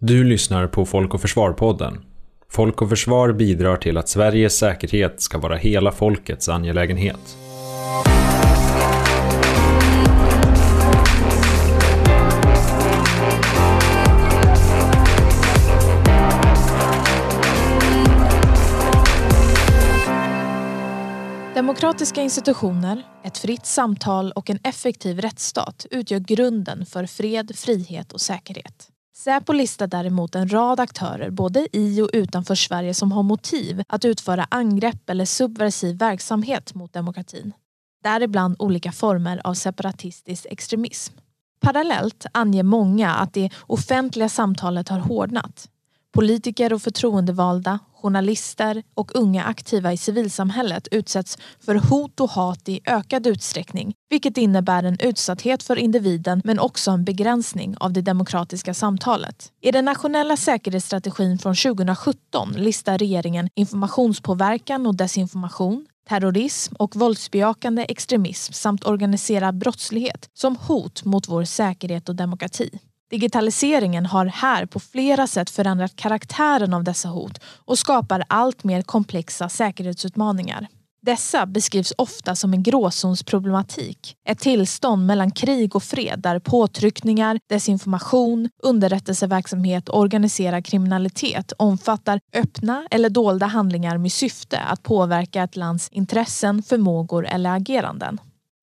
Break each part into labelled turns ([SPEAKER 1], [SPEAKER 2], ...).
[SPEAKER 1] Du lyssnar på Folk och Försvar-podden. Folk och Försvar bidrar till att Sveriges säkerhet ska vara hela folkets angelägenhet.
[SPEAKER 2] Demokratiska institutioner, ett fritt samtal och en effektiv rättsstat utgör grunden för fred, frihet och säkerhet. Säpo listar däremot en rad aktörer både i och utanför Sverige som har motiv att utföra angrepp eller subversiv verksamhet mot demokratin. Däribland olika former av separatistisk extremism. Parallellt anger många att det offentliga samtalet har hårdnat. Politiker och förtroendevalda, journalister och unga aktiva i civilsamhället utsätts för hot och hat i ökad utsträckning vilket innebär en utsatthet för individen men också en begränsning av det demokratiska samtalet. I den nationella säkerhetsstrategin från 2017 listar regeringen informationspåverkan och desinformation, terrorism och våldsbejakande extremism samt organiserad brottslighet som hot mot vår säkerhet och demokrati. Digitaliseringen har här på flera sätt förändrat karaktären av dessa hot och skapar allt mer komplexa säkerhetsutmaningar. Dessa beskrivs ofta som en gråzonsproblematik. Ett tillstånd mellan krig och fred där påtryckningar, desinformation, underrättelseverksamhet och organiserad kriminalitet omfattar öppna eller dolda handlingar med syfte att påverka ett lands intressen, förmågor eller ageranden.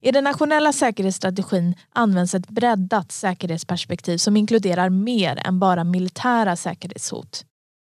[SPEAKER 2] I den nationella säkerhetsstrategin används ett breddat säkerhetsperspektiv som inkluderar mer än bara militära säkerhetshot.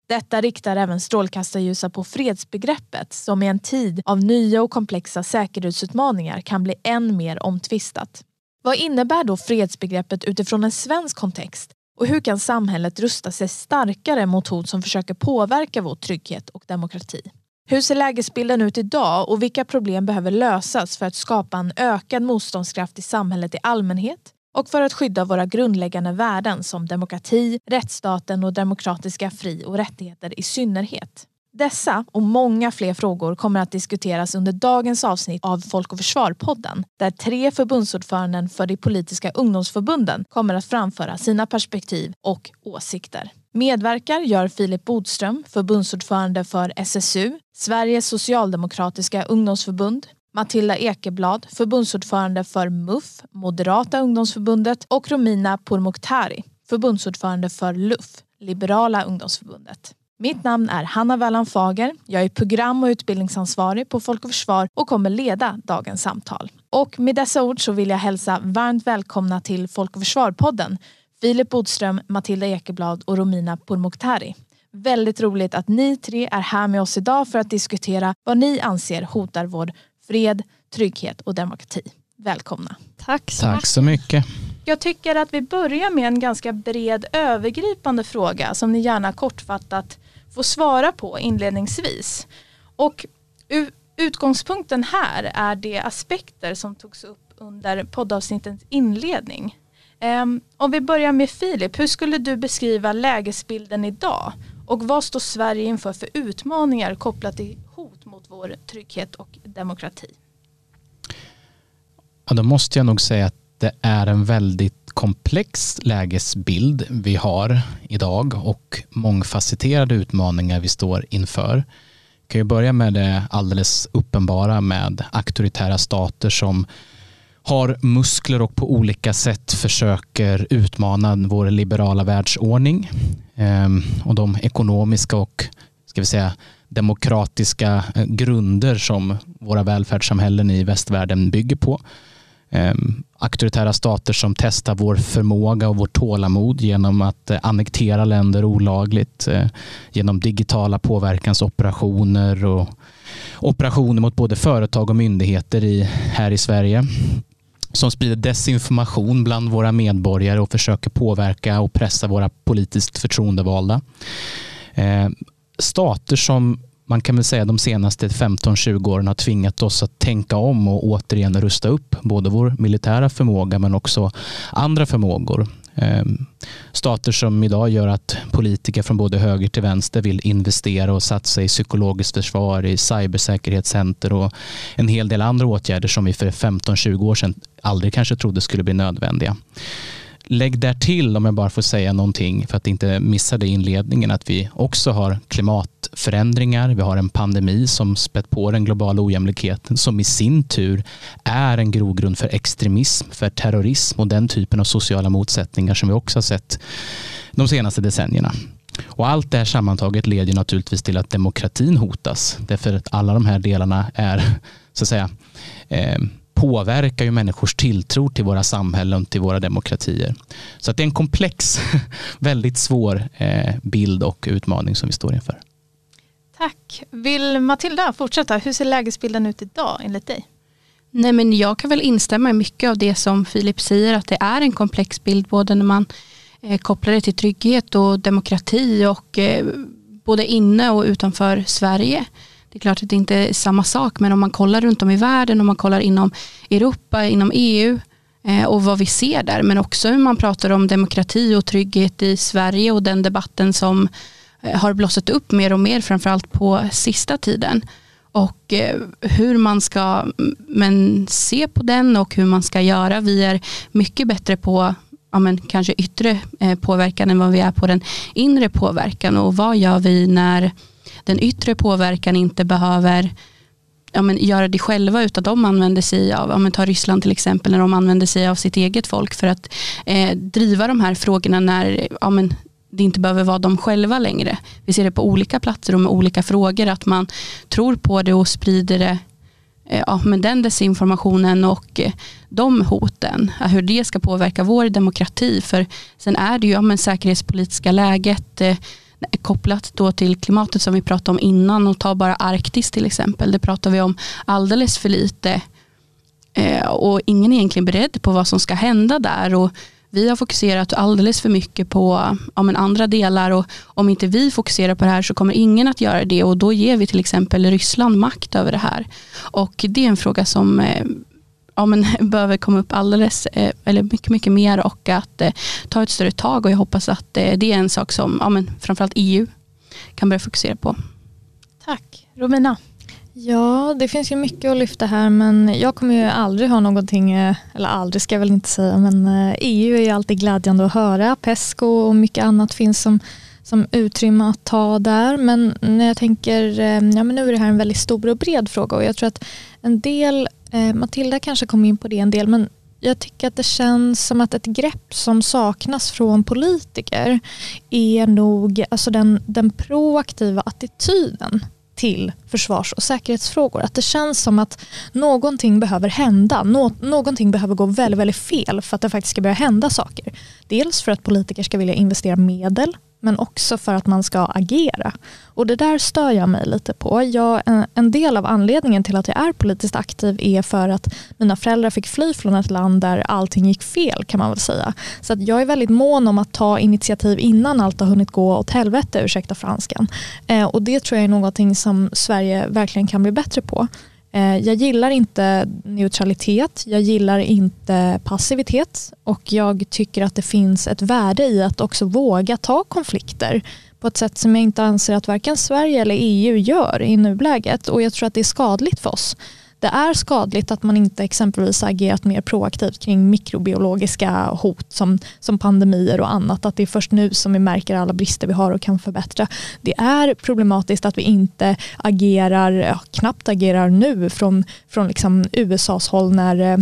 [SPEAKER 2] Detta riktar även strålkastarljuset på fredsbegreppet som i en tid av nya och komplexa säkerhetsutmaningar kan bli än mer omtvistat. Vad innebär då fredsbegreppet utifrån en svensk kontext och hur kan samhället rusta sig starkare mot hot som försöker påverka vår trygghet och demokrati? Hur ser lägesbilden ut idag och vilka problem behöver lösas för att skapa en ökad motståndskraft i samhället i allmänhet och för att skydda våra grundläggande värden som demokrati, rättsstaten och demokratiska fri och rättigheter i synnerhet? Dessa och många fler frågor kommer att diskuteras under dagens avsnitt av Folk och Försvar-podden där tre förbundsordföranden för de politiska ungdomsförbunden kommer att framföra sina perspektiv och åsikter. Medverkar gör Filip Bodström, förbundsordförande för SSU, Sveriges socialdemokratiska ungdomsförbund, Matilda Ekeblad, förbundsordförande för MUF, Moderata ungdomsförbundet och Romina Pourmokhtari, förbundsordförande för LUF, Liberala ungdomsförbundet. Mitt namn är Hanna Wallan Fager. Jag är program och utbildningsansvarig på Folk och Försvar och kommer leda dagens samtal. Och med dessa ord så vill jag hälsa varmt välkomna till Folk och Försvar-podden Filip Bodström, Matilda Ekeblad och Romina Pourmokhtari. Väldigt roligt att ni tre är här med oss idag för att diskutera vad ni anser hotar vår fred, trygghet och demokrati. Välkomna.
[SPEAKER 3] Tack så,
[SPEAKER 4] Tack så mycket.
[SPEAKER 3] Jag tycker att vi börjar med en ganska bred övergripande fråga som ni gärna kortfattat får svara på inledningsvis. Och utgångspunkten här är de aspekter som togs upp under poddavsnittets inledning. Um, om vi börjar med Filip, hur skulle du beskriva lägesbilden idag? Och vad står Sverige inför för utmaningar kopplat till hot mot vår trygghet och demokrati?
[SPEAKER 4] Ja, då måste jag nog säga att det är en väldigt komplex lägesbild vi har idag och mångfacetterade utmaningar vi står inför. Jag kan ju börja med det alldeles uppenbara med auktoritära stater som har muskler och på olika sätt försöker utmana vår liberala världsordning ehm, och de ekonomiska och ska vi säga, demokratiska eh, grunder som våra välfärdssamhällen i västvärlden bygger på. Ehm, auktoritära stater som testar vår förmåga och vårt tålamod genom att eh, annektera länder olagligt eh, genom digitala påverkansoperationer och operationer mot både företag och myndigheter i, här i Sverige som sprider desinformation bland våra medborgare och försöker påverka och pressa våra politiskt förtroendevalda. Eh, stater som man kan väl säga de senaste 15-20 åren har tvingat oss att tänka om och återigen rusta upp både vår militära förmåga men också andra förmågor. Ehm, stater som idag gör att politiker från både höger till vänster vill investera och satsa i psykologiskt försvar, i cybersäkerhetscenter och en hel del andra åtgärder som vi för 15-20 år sedan aldrig kanske trodde skulle bli nödvändiga. Lägg där till, om jag bara får säga någonting för att inte missa det i inledningen, att vi också har klimatförändringar. Vi har en pandemi som spett på den globala ojämlikheten som i sin tur är en grogrund för extremism, för terrorism och den typen av sociala motsättningar som vi också har sett de senaste decennierna. Och allt det här sammantaget leder naturligtvis till att demokratin hotas. Därför att alla de här delarna är så att säga eh, påverkar ju människors tilltro till våra samhällen, till våra demokratier. Så att det är en komplex, väldigt svår eh, bild och utmaning som vi står inför.
[SPEAKER 2] Tack. Vill Matilda fortsätta? Hur ser lägesbilden ut idag enligt dig?
[SPEAKER 5] Nej, men jag kan väl instämma i mycket av det som Filip säger, att det är en komplex bild, både när man eh, kopplar det till trygghet och demokrati och eh, både inne och utanför Sverige. Det är klart att det inte är samma sak, men om man kollar runt om i världen, om man kollar inom Europa, inom EU eh, och vad vi ser där, men också hur man pratar om demokrati och trygghet i Sverige och den debatten som eh, har blossat upp mer och mer, framförallt på sista tiden. Och eh, hur man ska mm, men, se på den och hur man ska göra. Vi är mycket bättre på ja, men, kanske yttre eh, påverkan än vad vi är på den inre påverkan. Och vad gör vi när den yttre påverkan inte behöver ja, men, göra det själva utan de använder sig av, ja, men, ta Ryssland till exempel, när de använder sig av sitt eget folk för att eh, driva de här frågorna när ja, men, det inte behöver vara de själva längre. Vi ser det på olika platser och med olika frågor att man tror på det och sprider det eh, ja, men den desinformationen och eh, de hoten, eh, hur det ska påverka vår demokrati. För sen är det ju ja, men säkerhetspolitiska läget, eh, kopplat då till klimatet som vi pratade om innan och ta bara Arktis till exempel. Det pratar vi om alldeles för lite eh, och ingen är egentligen beredd på vad som ska hända där. Och vi har fokuserat alldeles för mycket på ja, men andra delar och om inte vi fokuserar på det här så kommer ingen att göra det och då ger vi till exempel Ryssland makt över det här. Och det är en fråga som eh, ja, men, behöver komma upp alldeles, eh, eller mycket, mycket mer och att eh, ta ett större tag och jag hoppas att eh, det är en sak som ja, men, framförallt EU kan börja fokusera på.
[SPEAKER 2] Tack. Romina?
[SPEAKER 3] Ja, det finns ju mycket att lyfta här men jag kommer ju aldrig ha någonting, eller aldrig ska jag väl inte säga, men EU är ju alltid glädjande att höra. Pesco och mycket annat finns som, som utrymme att ta där. Men när jag tänker, ja men nu är det här en väldigt stor och bred fråga och jag tror att en del Eh, Matilda kanske kom in på det en del men jag tycker att det känns som att ett grepp som saknas från politiker är nog alltså den, den proaktiva attityden till försvars och säkerhetsfrågor. Att det känns som att någonting behöver hända. Nå någonting behöver gå väldigt, väldigt fel för att det faktiskt ska börja hända saker. Dels för att politiker ska vilja investera medel men också för att man ska agera. Och det där stör jag mig lite på. Jag, eh, en del av anledningen till att jag är politiskt aktiv är för att mina föräldrar fick fly från ett land där allting gick fel kan man väl säga. Så att jag är väldigt mån om att ta initiativ innan allt har hunnit gå åt helvete, ursäkta franskan. Eh, och det tror jag är någonting som Sverige verkligen kan bli bättre på. Eh, jag gillar inte neutralitet, jag gillar inte passivitet och jag tycker att det finns ett värde i att också våga ta konflikter på ett sätt som jag inte anser att varken Sverige eller EU gör i nuläget. Och jag tror att det är skadligt för oss det är skadligt att man inte exempelvis agerat mer proaktivt kring mikrobiologiska hot som, som pandemier och annat. Att det är först nu som vi märker alla brister vi har och kan förbättra. Det är problematiskt att vi inte agerar, knappt agerar nu från, från liksom USAs håll när eh,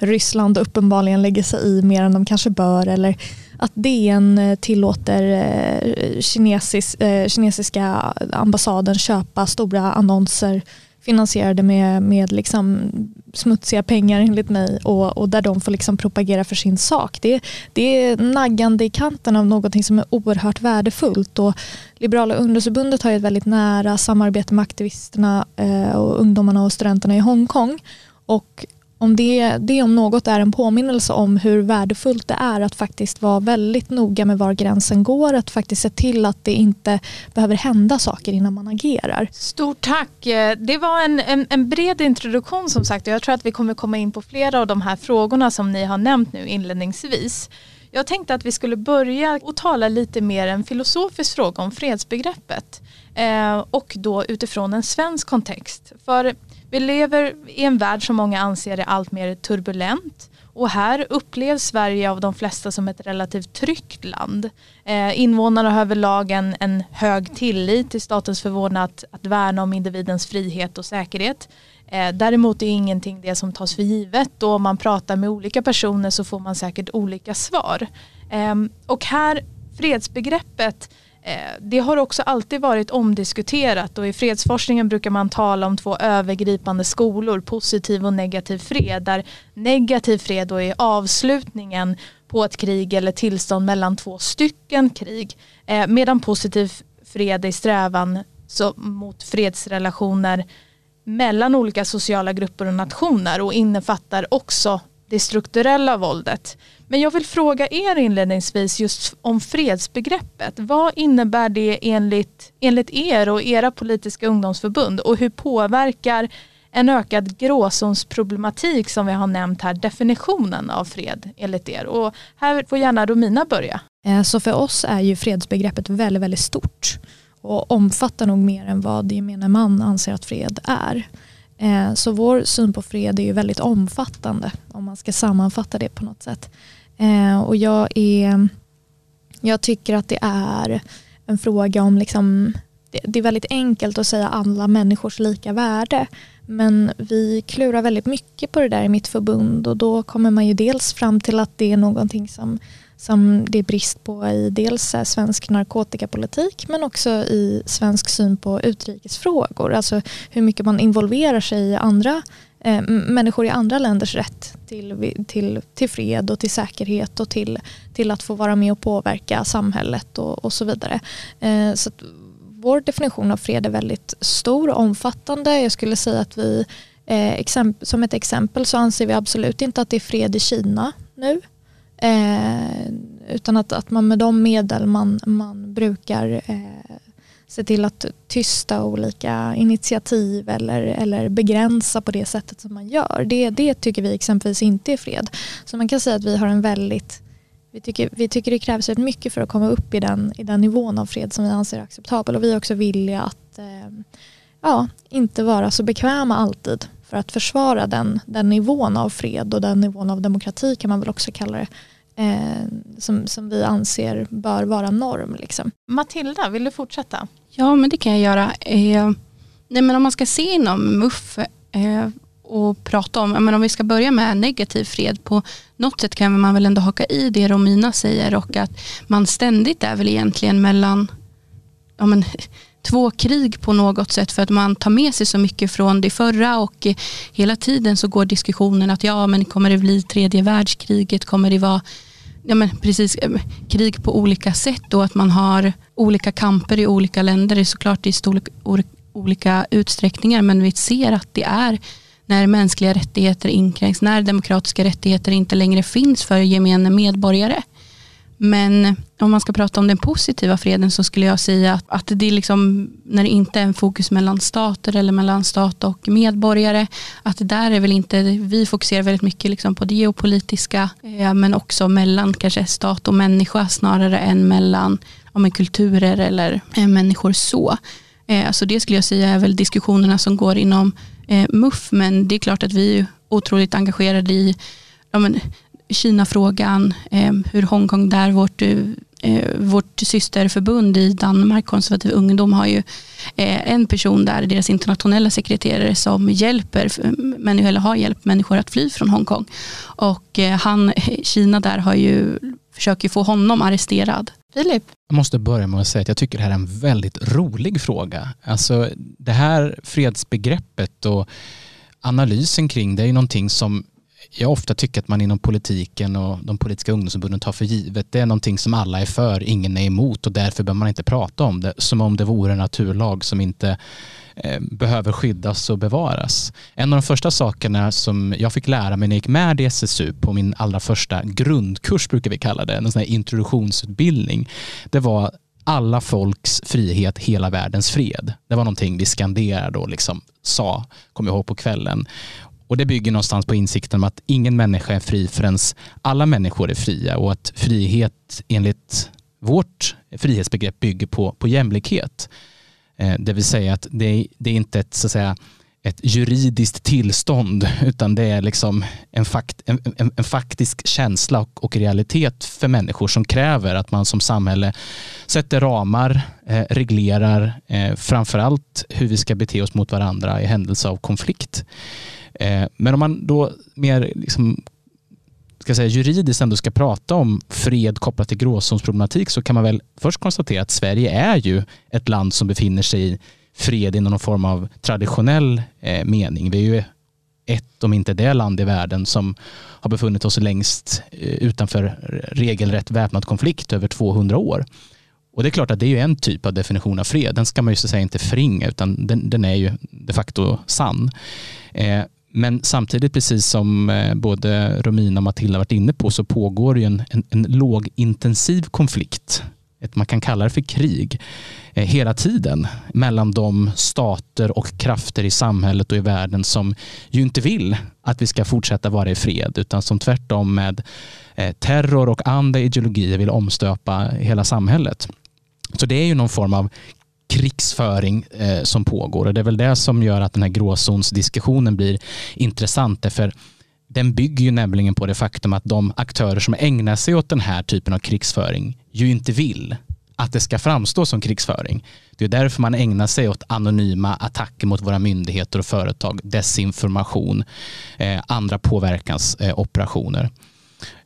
[SPEAKER 3] Ryssland uppenbarligen lägger sig i mer än de kanske bör eller att DN tillåter eh, kinesis, eh, kinesiska ambassaden köpa stora annonser finansierade med, med liksom smutsiga pengar enligt mig och, och där de får liksom propagera för sin sak. Det, det är naggande i kanten av någonting som är oerhört värdefullt. Och Liberala ungdomsförbundet har ett väldigt nära samarbete med aktivisterna eh, och ungdomarna och studenterna i Hongkong. Och om det, det om något är en påminnelse om hur värdefullt det är att faktiskt vara väldigt noga med var gränsen går, att faktiskt se till att det inte behöver hända saker innan man agerar.
[SPEAKER 2] Stort tack. Eh, det var en, en, en bred introduktion som sagt och jag tror att vi kommer komma in på flera av de här frågorna som ni har nämnt nu inledningsvis. Jag tänkte att vi skulle börja och tala lite mer en filosofisk fråga om fredsbegreppet. Eh, och då utifrån en svensk kontext. För vi lever i en värld som många anser är allt mer turbulent. Och här upplevs Sverige av de flesta som ett relativt tryggt land. Eh, invånarna har överlag en, en hög tillit till statens förvårdnad att, att värna om individens frihet och säkerhet. Eh, däremot är ingenting det som tas för givet. och om man pratar med olika personer så får man säkert olika svar. Ehm, och här fredsbegreppet eh, det har också alltid varit omdiskuterat och i fredsforskningen brukar man tala om två övergripande skolor, positiv och negativ fred, där negativ fred då är avslutningen på ett krig eller tillstånd mellan två stycken krig, eh, medan positiv fred är strävan mot fredsrelationer mellan olika sociala grupper och nationer och innefattar också det strukturella våldet. Men jag vill fråga er inledningsvis just om fredsbegreppet. Vad innebär det enligt, enligt er och era politiska ungdomsförbund och hur påverkar en ökad gråzonsproblematik som vi har nämnt här definitionen av fred enligt er? Och här får gärna Romina börja.
[SPEAKER 3] Eh, så för oss är ju fredsbegreppet väldigt, väldigt stort och omfattar nog mer än vad gemene man anser att fred är. Eh, så vår syn på fred är ju väldigt omfattande om man ska sammanfatta det på något sätt. Eh, och jag, är, jag tycker att det är en fråga om, liksom, det, är väldigt enkelt att säga alla människors lika värde. Men vi klurar väldigt mycket på det där i mitt förbund och då kommer man ju dels fram till att det är någonting som som det är brist på i dels svensk narkotikapolitik men också i svensk syn på utrikesfrågor. Alltså hur mycket man involverar sig i andra eh, människor i andra länders rätt till, till, till fred och till säkerhet och till, till att få vara med och påverka samhället och, och så vidare. Eh, så vår definition av fred är väldigt stor och omfattande. Jag skulle säga att vi eh, som ett exempel så anser vi absolut inte att det är fred i Kina nu. Eh, utan att, att man med de medel man, man brukar eh, se till att tysta olika initiativ eller, eller begränsa på det sättet som man gör. Det, det tycker vi exempelvis inte är fred. Så man kan säga att vi har en väldigt vi tycker, vi tycker det krävs rätt mycket för att komma upp i den, i den nivån av fred som vi anser acceptabel och vi är också villiga att eh, ja, inte vara så bekväma alltid för att försvara den, den nivån av fred och den nivån av demokrati kan man väl också kalla det eh, som, som vi anser bör vara norm. Liksom.
[SPEAKER 2] Matilda, vill du fortsätta?
[SPEAKER 5] Ja, men det kan jag göra. Eh, nej, men om man ska se inom MUF eh, och prata om, men om vi ska börja med negativ fred, på något sätt kan man väl ändå haka i det Romina säger och att man ständigt är väl egentligen mellan ja, men, två krig på något sätt för att man tar med sig så mycket från det förra och hela tiden så går diskussionen att ja men kommer det bli tredje världskriget, kommer det vara ja, men precis, eh, krig på olika sätt och att man har olika kamper i olika länder. Det är såklart i storlek, olika utsträckningar men vi ser att det är när mänskliga rättigheter inkränks, när demokratiska rättigheter inte längre finns för gemene medborgare. Men om man ska prata om den positiva freden så skulle jag säga att, att det är liksom, när det inte är en fokus mellan stater eller mellan stat och medborgare, att där är väl inte, vi fokuserar väldigt mycket liksom på det geopolitiska, eh, men också mellan kanske stat och människa snarare än mellan ja, kulturer eller eh, människor så. Eh, så det skulle jag säga är väl diskussionerna som går inom eh, MUF, men det är klart att vi är otroligt engagerade i ja, men, Kina-frågan, eh, hur Hongkong där, vårt, eh, vårt systerförbund i Danmark, konservativ ungdom, har ju eh, en person där, deras internationella sekreterare, som hjälper eller har hjälpt människor att fly från Hongkong. Och han, Kina där har ju, försöker få honom arresterad.
[SPEAKER 2] Filip?
[SPEAKER 4] Jag måste börja med att säga att jag tycker det här är en väldigt rolig fråga. Alltså det här fredsbegreppet och analysen kring det är ju någonting som jag ofta tycker att man inom politiken och de politiska ungdomsförbunden tar för givet. Det är någonting som alla är för, ingen är emot och därför behöver man inte prata om det som om det vore en naturlag som inte eh, behöver skyddas och bevaras. En av de första sakerna som jag fick lära mig när jag gick med i SSU på min allra första grundkurs brukar vi kalla det, en sån här introduktionsutbildning, det var alla folks frihet, hela världens fred. Det var någonting vi skanderade och liksom sa, kom jag ihåg på kvällen. Och Det bygger någonstans på insikten om att ingen människa är fri förrän alla människor är fria och att frihet enligt vårt frihetsbegrepp bygger på, på jämlikhet. Eh, det vill säga att det, det är inte ett, så att säga, ett juridiskt tillstånd utan det är liksom en, fakt, en, en, en faktisk känsla och, och, realitet för människor som kräver att man som samhälle sätter ramar, eh, reglerar eh, framförallt hur vi ska bete oss mot varandra i händelse av konflikt. Eh, men om man då mer liksom ska säga, juridiskt ändå ska prata om fred kopplat till gråzonsproblematik så kan man väl först konstatera att Sverige är ju ett land som befinner sig i fred i någon form av traditionell eh, mening. Vi är ju ett, om inte det land i världen som har befunnit oss längst eh, utanför regelrätt väpnad konflikt över 200 år. Och det är klart att det är ju en typ av definition av fred. Den ska man ju så att säga inte förringa utan den, den är ju de facto sann. Eh, men samtidigt, precis som eh, både Romina och Matilda varit inne på, så pågår ju en, en, en lågintensiv konflikt ett, man kan kalla det för krig, eh, hela tiden mellan de stater och krafter i samhället och i världen som ju inte vill att vi ska fortsätta vara i fred utan som tvärtom med eh, terror och andra ideologier vill omstöpa hela samhället. Så det är ju någon form av krigsföring eh, som pågår och det är väl det som gör att den här gråzonsdiskussionen blir intressant. Därför den bygger ju nämligen på det faktum att de aktörer som ägnar sig åt den här typen av krigsföring ju inte vill att det ska framstå som krigsföring. Det är därför man ägnar sig åt anonyma attacker mot våra myndigheter och företag, desinformation, eh, andra påverkansoperationer. Eh,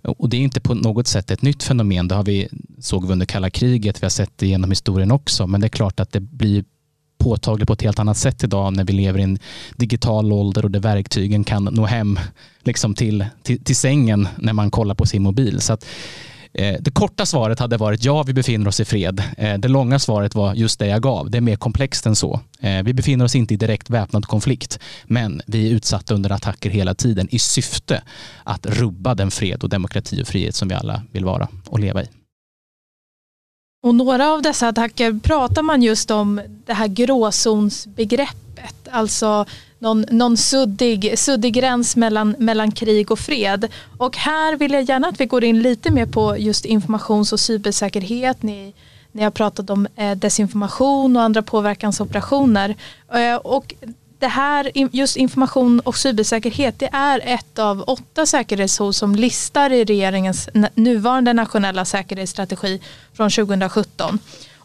[SPEAKER 4] och det är inte på något sätt ett nytt fenomen. Det har vi, såg vi under kalla kriget, vi har sett det genom historien också. Men det är klart att det blir påtagligt på ett helt annat sätt idag när vi lever i en digital ålder och där verktygen kan nå hem liksom till, till, till sängen när man kollar på sin mobil. Så att, Eh, det korta svaret hade varit ja, vi befinner oss i fred. Eh, det långa svaret var just det jag gav. Det är mer komplext än så. Eh, vi befinner oss inte i direkt väpnad konflikt, men vi är utsatta under attacker hela tiden i syfte att rubba den fred och demokrati och frihet som vi alla vill vara och leva i.
[SPEAKER 2] Och några av dessa attacker pratar man just om det här gråzonsbegreppet, alltså någon, någon suddig, suddig gräns mellan, mellan krig och fred. Och här vill jag gärna att vi går in lite mer på just informations och cybersäkerhet. Ni, ni har pratat om eh, desinformation och andra påverkansoperationer. Eh, och det här, just information och cybersäkerhet, det är ett av åtta säkerhetshot som listar i regeringens nuvarande nationella säkerhetsstrategi från 2017.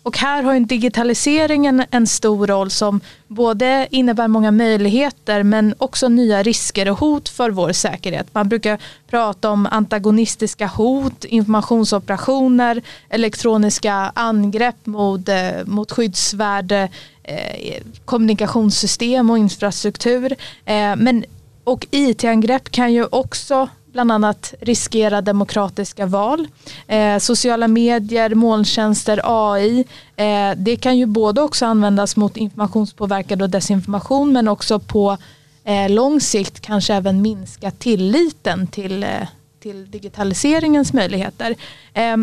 [SPEAKER 2] Och här har digitaliseringen en stor roll som både innebär många möjligheter men också nya risker och hot för vår säkerhet. Man brukar prata om antagonistiska hot, informationsoperationer, elektroniska angrepp mot, eh, mot skyddsvärd Eh, kommunikationssystem och infrastruktur. Eh, men, och IT-angrepp kan ju också bland annat riskera demokratiska val. Eh, sociala medier, molntjänster, AI. Eh, det kan ju både också användas mot informationspåverkad och desinformation men också på eh, lång sikt kanske även minska tilliten till, eh, till digitaliseringens möjligheter. Eh,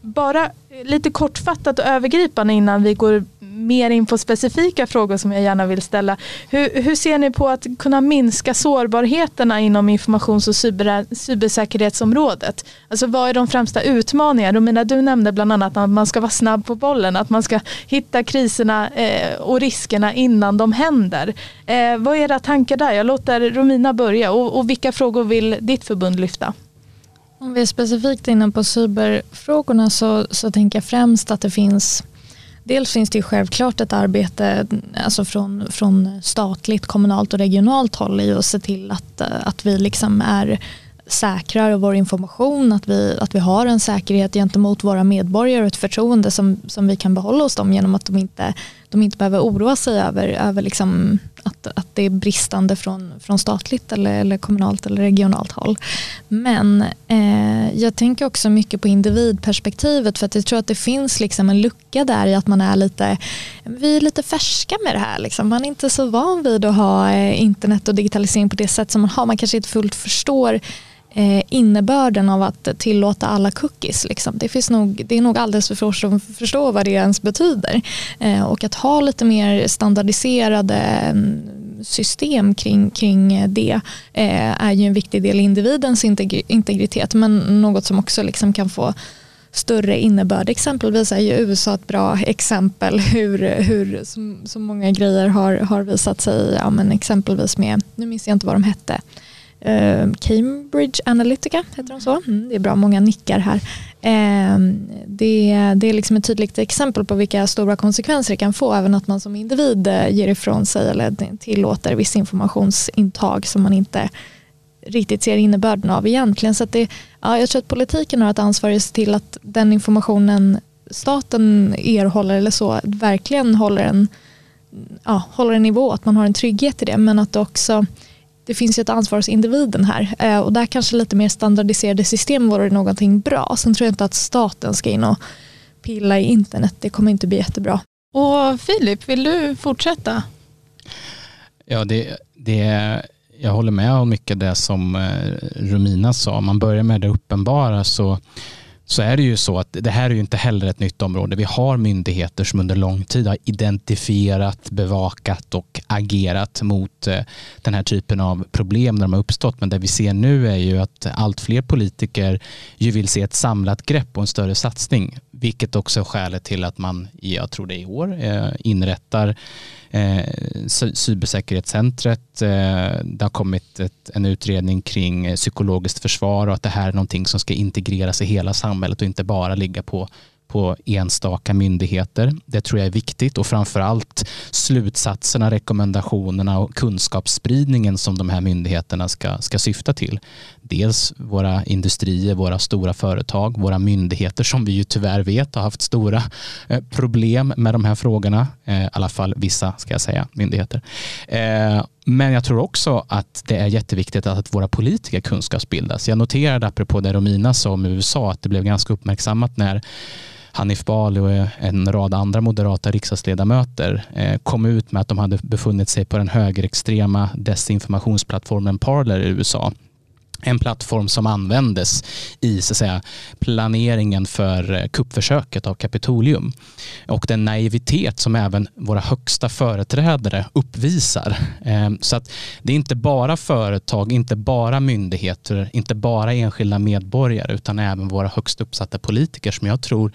[SPEAKER 2] bara lite kortfattat och övergripande innan vi går mer in på specifika frågor som jag gärna vill ställa. Hur, hur ser ni på att kunna minska sårbarheterna inom informations och cyber, cybersäkerhetsområdet? Alltså vad är de främsta utmaningarna? Romina, du nämnde bland annat att man ska vara snabb på bollen, att man ska hitta kriserna eh, och riskerna innan de händer. Eh, vad är era tankar där? Jag låter Romina börja och, och vilka frågor vill ditt förbund lyfta?
[SPEAKER 3] Om vi är specifikt inne på cyberfrågorna så, så tänker jag främst att det finns Dels finns det självklart ett arbete alltså från, från statligt, kommunalt och regionalt håll i att se till att, eh, att vi liksom är säkrare vår information, att vi, att vi har en säkerhet gentemot våra medborgare och ett förtroende som, som vi kan behålla hos dem genom att de inte, de inte behöver oroa sig över, över liksom att, att det är bristande från, från statligt eller, eller kommunalt eller regionalt håll. Men eh, jag tänker också mycket på individperspektivet för att jag tror att det finns liksom en lucka där i att man är lite, vi är lite färska med det här. Liksom. Man är inte så van vid att ha eh, internet och digitalisering på det sätt som man har. Man kanske inte fullt förstår eh, innebörden av att tillåta alla cookies. Liksom. Det, finns nog, det är nog alldeles för få som förstår vad det ens betyder. Eh, och att ha lite mer standardiserade mm, system kring, kring det eh, är ju en viktig del i individens integritet men något som också liksom kan få större innebörd. Exempelvis är ju USA ett bra exempel hur, hur så, så många grejer har, har visat sig, ja, men exempelvis med, nu minns jag inte vad de hette, Ehm, Cambridge Analytica, heter de så? Mm, det är bra, många nickar här. Ehm, det, det är liksom ett tydligt exempel på vilka stora konsekvenser det kan få, även att man som individ eh, ger ifrån sig eller tillåter viss informationsintag som man inte riktigt ser innebörden av egentligen. Så det, ja, jag tror att politiken har ett ansvar att se till att den informationen staten erhåller eller så verkligen håller en, ja, håller en nivå, att man har en trygghet i det men att det också det finns ju ett ansvar hos individen här eh, och där kanske lite mer standardiserade system vore någonting bra. Sen tror jag inte att staten ska in och pilla i internet, det kommer inte bli jättebra.
[SPEAKER 2] Och Filip, vill du fortsätta?
[SPEAKER 4] Ja, det, det jag håller med om mycket det som eh, Romina sa. Om man börjar med det uppenbara så, så är det ju så att det här är ju inte heller ett nytt område. Vi har myndigheter som under lång tid har identifierat, bevakat och agerat mot eh, den här typen av problem när de har uppstått. Men det vi ser nu är ju att allt fler politiker ju vill se ett samlat grepp och en större satsning. Vilket också är skälet till att man, jag tror det är i år, eh, inrättar eh, cybersäkerhetscentret. Eh, det har kommit ett, en utredning kring psykologiskt försvar och att det här är någonting som ska integreras i hela samhället och inte bara ligga på på enstaka myndigheter. Det tror jag är viktigt och framförallt slutsatserna, rekommendationerna och kunskapsspridningen som de här myndigheterna ska, ska syfta till. Dels våra industrier, våra stora företag, våra myndigheter som vi ju tyvärr vet har haft stora eh, problem med de här frågorna. Eh, I alla fall vissa, ska jag säga, myndigheter. Eh, men jag tror också att det är jätteviktigt att våra politiker kunskapsbildas. Jag noterade apropå det Romina sa om USA att det blev ganska uppmärksammat när Hanif Bali och en rad andra moderata riksdagsledamöter eh, kom ut med att de hade befunnit sig på den högerextrema desinformationsplattformen Parler i USA en plattform som användes i så att säga, planeringen för eh, kuppförsöket av Kapitolium. Och den naivitet som även våra högsta företrädare uppvisar. Ehm, så att det är inte bara företag, inte bara myndigheter, inte bara enskilda medborgare utan även våra högst uppsatta politiker som jag tror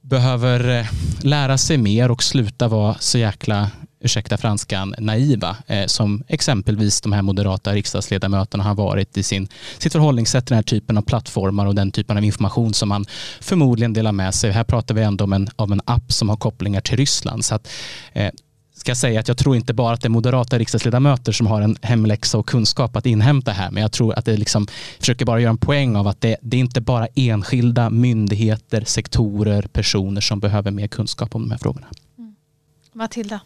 [SPEAKER 4] behöver eh, lära sig mer och sluta vara så jäkla ursäkta franskan, naiva eh, som exempelvis de här moderata riksdagsledamöterna har varit i sin, sitt förhållningssätt till den här typen av plattformar och den typen av information som man förmodligen delar med sig. Här pratar vi ändå om en, om en app som har kopplingar till Ryssland. Så att, eh, ska säga att jag tror inte bara att det är moderata riksdagsledamöter som har en hemläxa och kunskap att inhämta här, men jag tror att det liksom försöker bara göra en poäng av att det, det är inte bara enskilda myndigheter, sektorer, personer som behöver mer kunskap om de här frågorna. Mm.
[SPEAKER 2] Matilda?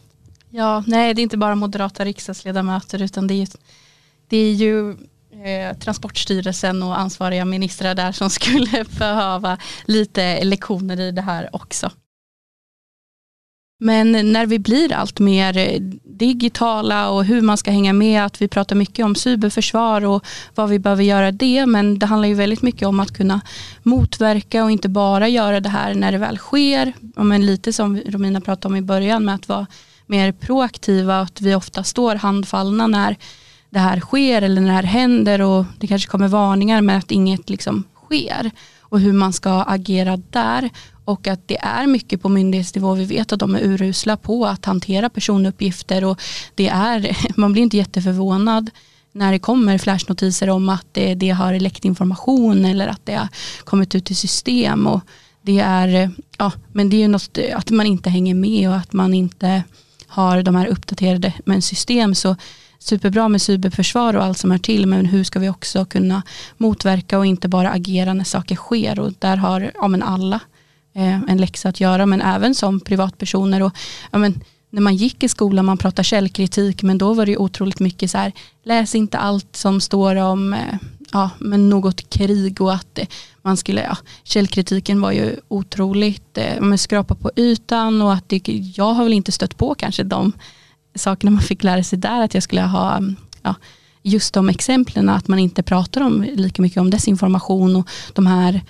[SPEAKER 5] Ja, nej det är inte bara moderata riksdagsledamöter utan det är, det är ju eh, Transportstyrelsen och ansvariga ministrar där som skulle behöva lite lektioner i det här också. Men när vi blir allt mer eh, digitala och hur man ska hänga med, att vi pratar mycket om cyberförsvar och vad vi behöver göra det, men det handlar ju väldigt mycket om att kunna motverka och inte bara göra det här när det väl sker, men lite som Romina pratade om i början med att vara mer proaktiva, att vi ofta står handfallna när det här sker eller när det här händer och det kanske kommer varningar med att inget liksom sker och hur man ska agera där och att det är mycket på myndighetsnivå. Vi vet att de är urusla på att hantera personuppgifter och det är, man blir inte jätteförvånad när det kommer flashnotiser om att det, det har läckt information eller att det har kommit ut i system och det är, ja, men det är ju något att man inte hänger med och att man inte har de här uppdaterade men system så superbra med cyberförsvar och allt som hör till men hur ska vi också kunna motverka och inte bara agera när saker sker? Och där har ja, men alla eh, en läxa att göra men även som privatpersoner. Och ja, men, när man gick i skolan man pratade källkritik men då var det ju otroligt mycket så här läs inte allt som står om eh, ja, men något krig och att eh, man skulle, ja, källkritiken var ju otroligt, eh, man skrapa på ytan och att det, jag har väl inte stött på kanske de sakerna man fick lära sig där, att jag skulle ha ja, just de exemplen, att man inte pratar om lika mycket om desinformation och de här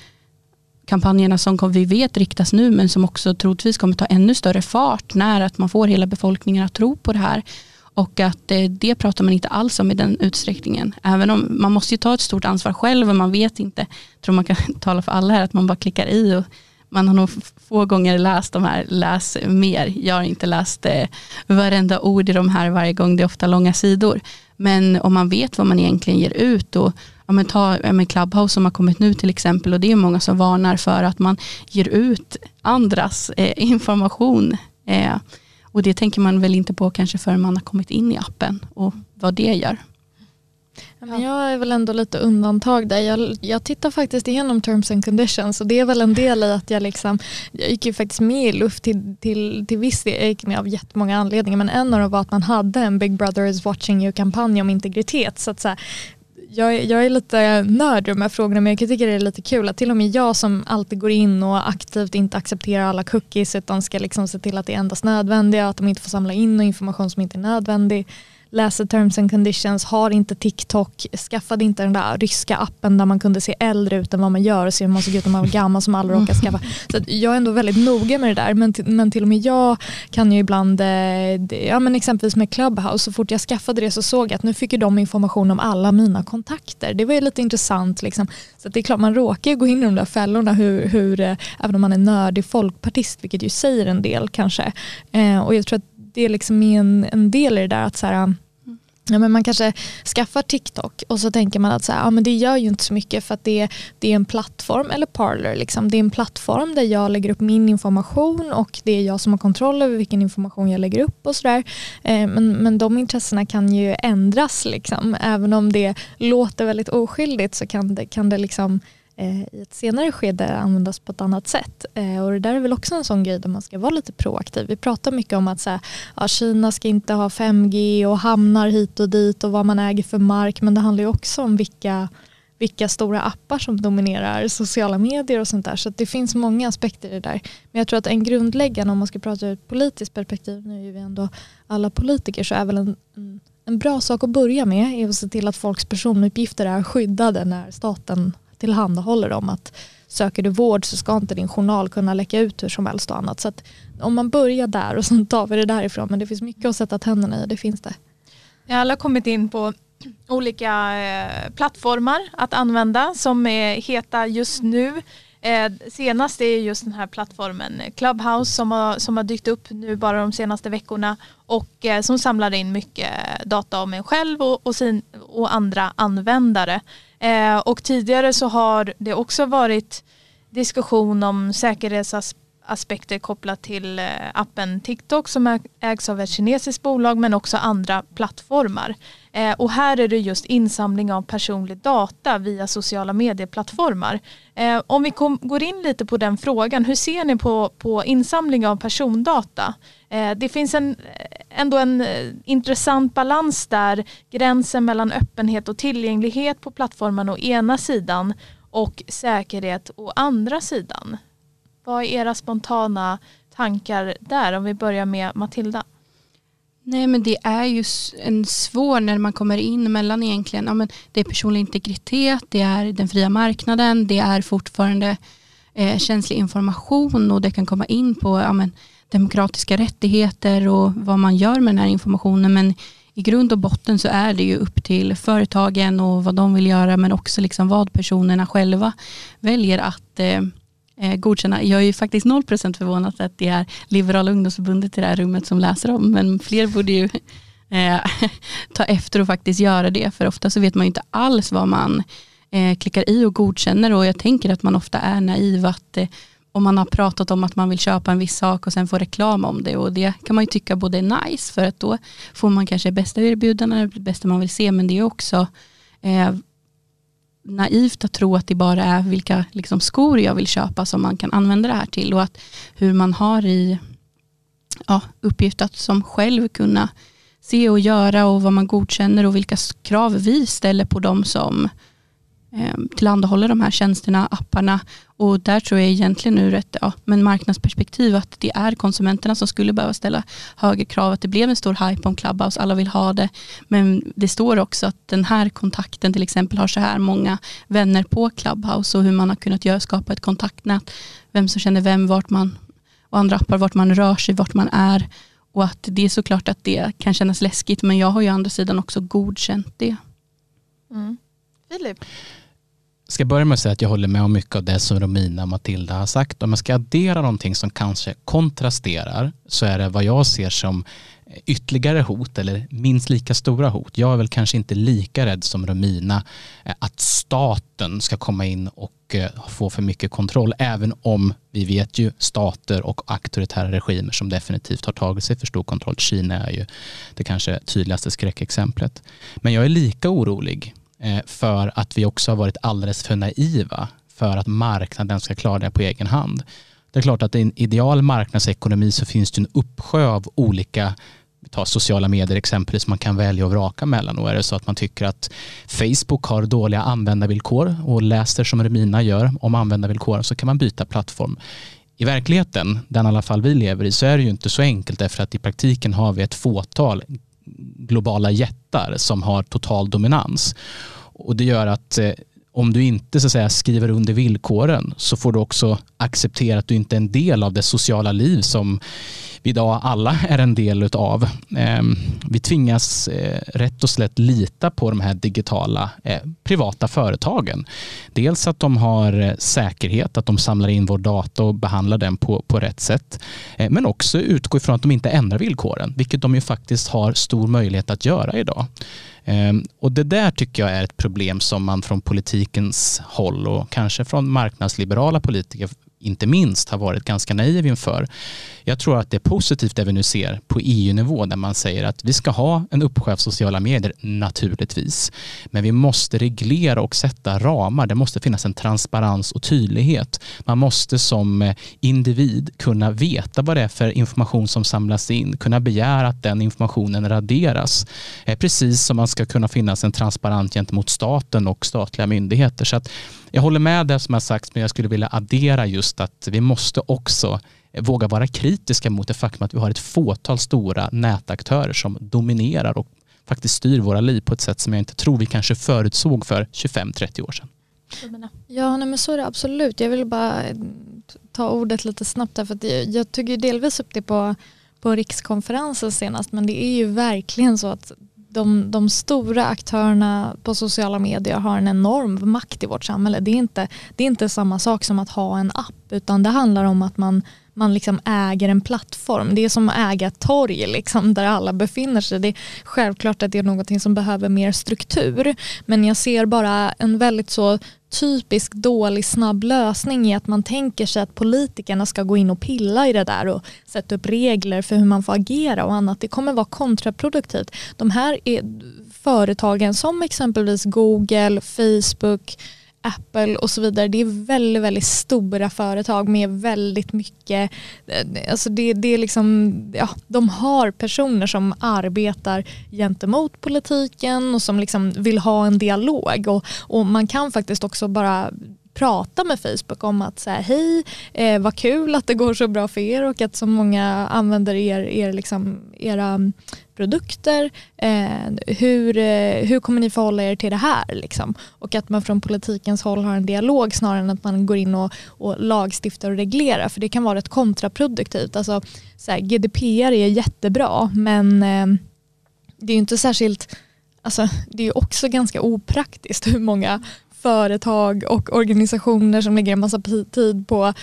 [SPEAKER 5] kampanjerna som vi vet riktas nu men som också troligtvis kommer ta ännu större fart när att man får hela befolkningen att tro på det här. Och att eh, det pratar man inte alls om i den utsträckningen. Även om man måste ju ta ett stort ansvar själv och man vet inte, jag tror man kan tala för alla här, att man bara klickar i och man har nog få gånger läst de här, läs mer. Jag har inte läst eh, varenda ord i de här varje gång, det är ofta långa sidor. Men om man vet vad man egentligen ger ut och ja, men ta ja, men Clubhouse som har kommit nu till exempel och det är många som varnar för att man ger ut andras eh, information. Eh, och det tänker man väl inte på kanske förrän man har kommit in i appen och vad det gör.
[SPEAKER 3] Men jag är väl ändå lite undantag där. Jag, jag tittar faktiskt igenom terms and conditions och det är väl en del i att jag liksom, jag gick ju faktiskt med i luft till, till, till viss del, jag gick med av jättemånga anledningar men en av dem var att man hade en Big Brother is watching you kampanj om integritet. Så att så här, jag, jag, är lite nörd i de här frågorna men jag tycker det är lite kul att till och med jag som alltid går in och aktivt inte accepterar alla cookies utan ska liksom se till att det är endast nödvändiga, att de inte får samla in information som inte är nödvändig läser terms and conditions, har inte TikTok, skaffade inte den där ryska appen där man kunde se äldre ut än vad man gör och se hur man såg ut när man var gammal som alla råkar skaffa. Så jag är ändå väldigt noga med det där men, men till och med jag kan ju ibland, eh, ja men exempelvis med Clubhouse, så fort jag skaffade det så såg jag att nu fick ju de information om alla mina kontakter. Det var ju lite intressant liksom. Så det är klart man råkar ju gå in i de där fällorna hur, hur eh, även om man är nördig folkpartist, vilket ju säger en del kanske. Eh, och jag tror att det liksom är en, en del i det där att så här, Ja, men man kanske skaffar TikTok och så tänker man att så här, ja, men det gör ju inte så mycket för att det, det är en plattform, eller Parler, liksom. det är en plattform där jag lägger upp min information och det är jag som har kontroll över vilken information jag lägger upp och sådär. Eh, men, men de intressena kan ju ändras, liksom. även om det låter väldigt oskyldigt så kan det, kan det liksom Eh, i ett senare skede användas på ett annat sätt. Eh, och det där är väl också en sån grej där man ska vara lite proaktiv. Vi pratar mycket om att så här, ja, Kina ska inte ha 5G och hamnar hit och dit och vad man äger för mark men det handlar ju också om vilka, vilka stora appar som dominerar sociala medier och sånt där. Så det finns många aspekter i det där. Men jag tror att en grundläggande, om man ska prata ur ett politiskt perspektiv, nu är vi ändå alla politiker, så är väl en, en, en bra sak att börja med är att se till att folks personuppgifter är skyddade när staten tillhandahåller dem. Att söker du vård så ska inte din journal kunna läcka ut hur som helst och annat. Så att om man börjar där och sen tar vi det därifrån. Men det finns mycket att sätta tänderna i, det finns det.
[SPEAKER 2] Jag har alla kommit in på olika eh, plattformar att använda som är heta just nu. Eh, senast är just den här plattformen eh, Clubhouse som har, som har dykt upp nu bara de senaste veckorna och eh, som samlar in mycket data om en själv och, och, sin, och andra användare. Eh, och tidigare så har det också varit diskussion om säkerhetsaspekter aspekter kopplat till eh, appen TikTok som ägs av ett kinesiskt bolag men också andra plattformar. Eh, och här är det just insamling av personlig data via sociala medieplattformar. Eh, om vi kom, går in lite på den frågan, hur ser ni på, på insamling av persondata? Det finns en, ändå en intressant balans där, gränsen mellan öppenhet och tillgänglighet på plattformen å ena sidan och säkerhet å andra sidan. Vad är era spontana tankar där? Om vi börjar med Matilda.
[SPEAKER 5] Nej men det är ju en svår när man kommer in mellan egentligen, ja, men det är personlig integritet, det är den fria marknaden, det är fortfarande eh, känslig information och det kan komma in på ja, men, demokratiska rättigheter och vad man gör med den här informationen men i grund och botten så är det ju upp till företagen och vad de vill göra men också liksom vad personerna själva väljer att eh, eh, godkänna. Jag är ju faktiskt 0% förvånad att det är Liberala ungdomsförbundet i det här rummet som läser om, men fler borde ju eh, ta efter och faktiskt göra det, för ofta så vet man ju inte alls vad man eh, klickar i och godkänner och jag tänker att man ofta är naiv att eh, om man har pratat om att man vill köpa en viss sak och sen få reklam om det och det kan man ju tycka både är nice för att då får man kanske bästa erbjudandet, det bästa man vill se men det är också eh, naivt att tro att det bara är vilka liksom, skor jag vill köpa som man kan använda det här till och att hur man har i ja, uppgift att som själv kunna se och göra och vad man godkänner och vilka krav vi ställer på dem som eh, Eh, tillhandahåller de här tjänsterna, apparna och där tror jag egentligen ur ett ja, men marknadsperspektiv att det är konsumenterna som skulle behöva ställa högre krav. Att det blev en stor hype om Clubhouse, alla vill ha det. Men det står också att den här kontakten till exempel har så här många vänner på Clubhouse och hur man har kunnat göra, skapa ett kontaktnät. Vem som känner vem, vart man och andra appar, vart man rör sig, vart man är. och att det är såklart att det kan kännas läskigt men jag har ju å andra sidan också godkänt det.
[SPEAKER 2] Mm. Filip?
[SPEAKER 4] Ska börja med att säga att jag håller med om mycket av det som Romina och Matilda har sagt. Om jag ska addera någonting som kanske kontrasterar så är det vad jag ser som ytterligare hot eller minst lika stora hot. Jag är väl kanske inte lika rädd som Romina eh, att staten ska komma in och eh, få för mycket kontroll även om vi vet ju stater och auktoritära regimer som definitivt har tagit sig för stor kontroll. Kina är ju det kanske tydligaste skräckexemplet. Men jag är lika orolig Eh, för att vi också har varit alldeles för naiva för att marknaden ska klara det på egen hand. Det är klart att i en ideal marknadsekonomi så finns det en uppsjö av olika ta sociala medier exempelvis, man kan välja och vraka mellan och är det så att man tycker att Facebook har dåliga användarvillkor och läser som Remina gör om användarvillkor så kan man byta plattform. I verkligheten, den i alla fall vi lever i, så är det ju inte så enkelt därför att i praktiken har vi ett fåtal globala jättar som har total dominans. Och det gör att eh, om du inte så att säga, skriver under villkoren så får du också acceptera att du inte är en del av det sociala liv som vi idag alla är en del av. Ehm, vi tvingas eh, rätt och slätt lita på de här digitala eh, privata företagen. Dels att de har eh, säkerhet, att de samlar in vår data och behandlar den på, på rätt sätt. Men också utgå ifrån att de inte ändrar villkoren, vilket de ju faktiskt har stor möjlighet att göra idag. Ehm, och det där tycker jag är ett problem som man från politikens håll och kanske från marknadsliberala politiker inte minst har varit ganska naiv inför. Jag tror att det är positivt det vi nu ser på EU-nivå där man säger att vi ska ha en uppsjö av sociala medier naturligtvis. Men vi måste reglera och sätta ramar. Det måste finnas en transparens och tydlighet. Man måste som eh, individ kunna veta vad det är för information som samlas in, kunna begära att den informationen raderas. Eh, precis som man ska kunna finnas en transparens gentemot staten och statliga myndigheter. Så att jag håller med det som har sagts men jag skulle vilja addera just att vi måste också våga vara kritiska mot det faktum att vi har ett fåtal stora nätaktörer som dominerar och faktiskt styr våra liv på ett sätt som jag inte tror vi kanske förutsåg för 25-30 år sedan.
[SPEAKER 3] Ja, nej, men så är det absolut. Jag vill bara ta ordet lite snabbt här för att jag, jag tog ju delvis upp det på, på rikskonferensen senast men det är ju verkligen så att de, de stora aktörerna på sociala medier har en enorm makt i vårt samhälle. Det är, inte, det är inte samma sak som att ha en app utan det handlar om att man, man liksom äger en plattform. Det är som att äga ett torg liksom, där alla befinner sig. Det är självklart att det är någonting som behöver mer struktur men jag ser bara en väldigt så typisk dålig snabb lösning i att man tänker sig att politikerna ska gå in och pilla i det där och sätta upp regler för hur man får agera och annat. Det kommer vara kontraproduktivt. De här är företagen som exempelvis Google, Facebook, Apple och så vidare. Det är väldigt, väldigt stora företag med väldigt mycket, alltså det, det är liksom, ja, de har personer som arbetar gentemot politiken och som liksom vill ha en dialog och, och man kan faktiskt också bara prata med Facebook om att säga hej, eh, vad kul att det går så bra för er och att så många använder er, er liksom, era mm, produkter. Eh, hur, eh, hur kommer ni förhålla er till det här? Liksom? Och att man från politikens håll har en dialog snarare än att man går in och, och lagstiftar och reglerar för det kan vara rätt kontraproduktivt. Alltså, så här, GDPR är jättebra men eh, det är inte särskilt Alltså, det är också ganska opraktiskt hur många företag och organisationer som lägger en massa tid på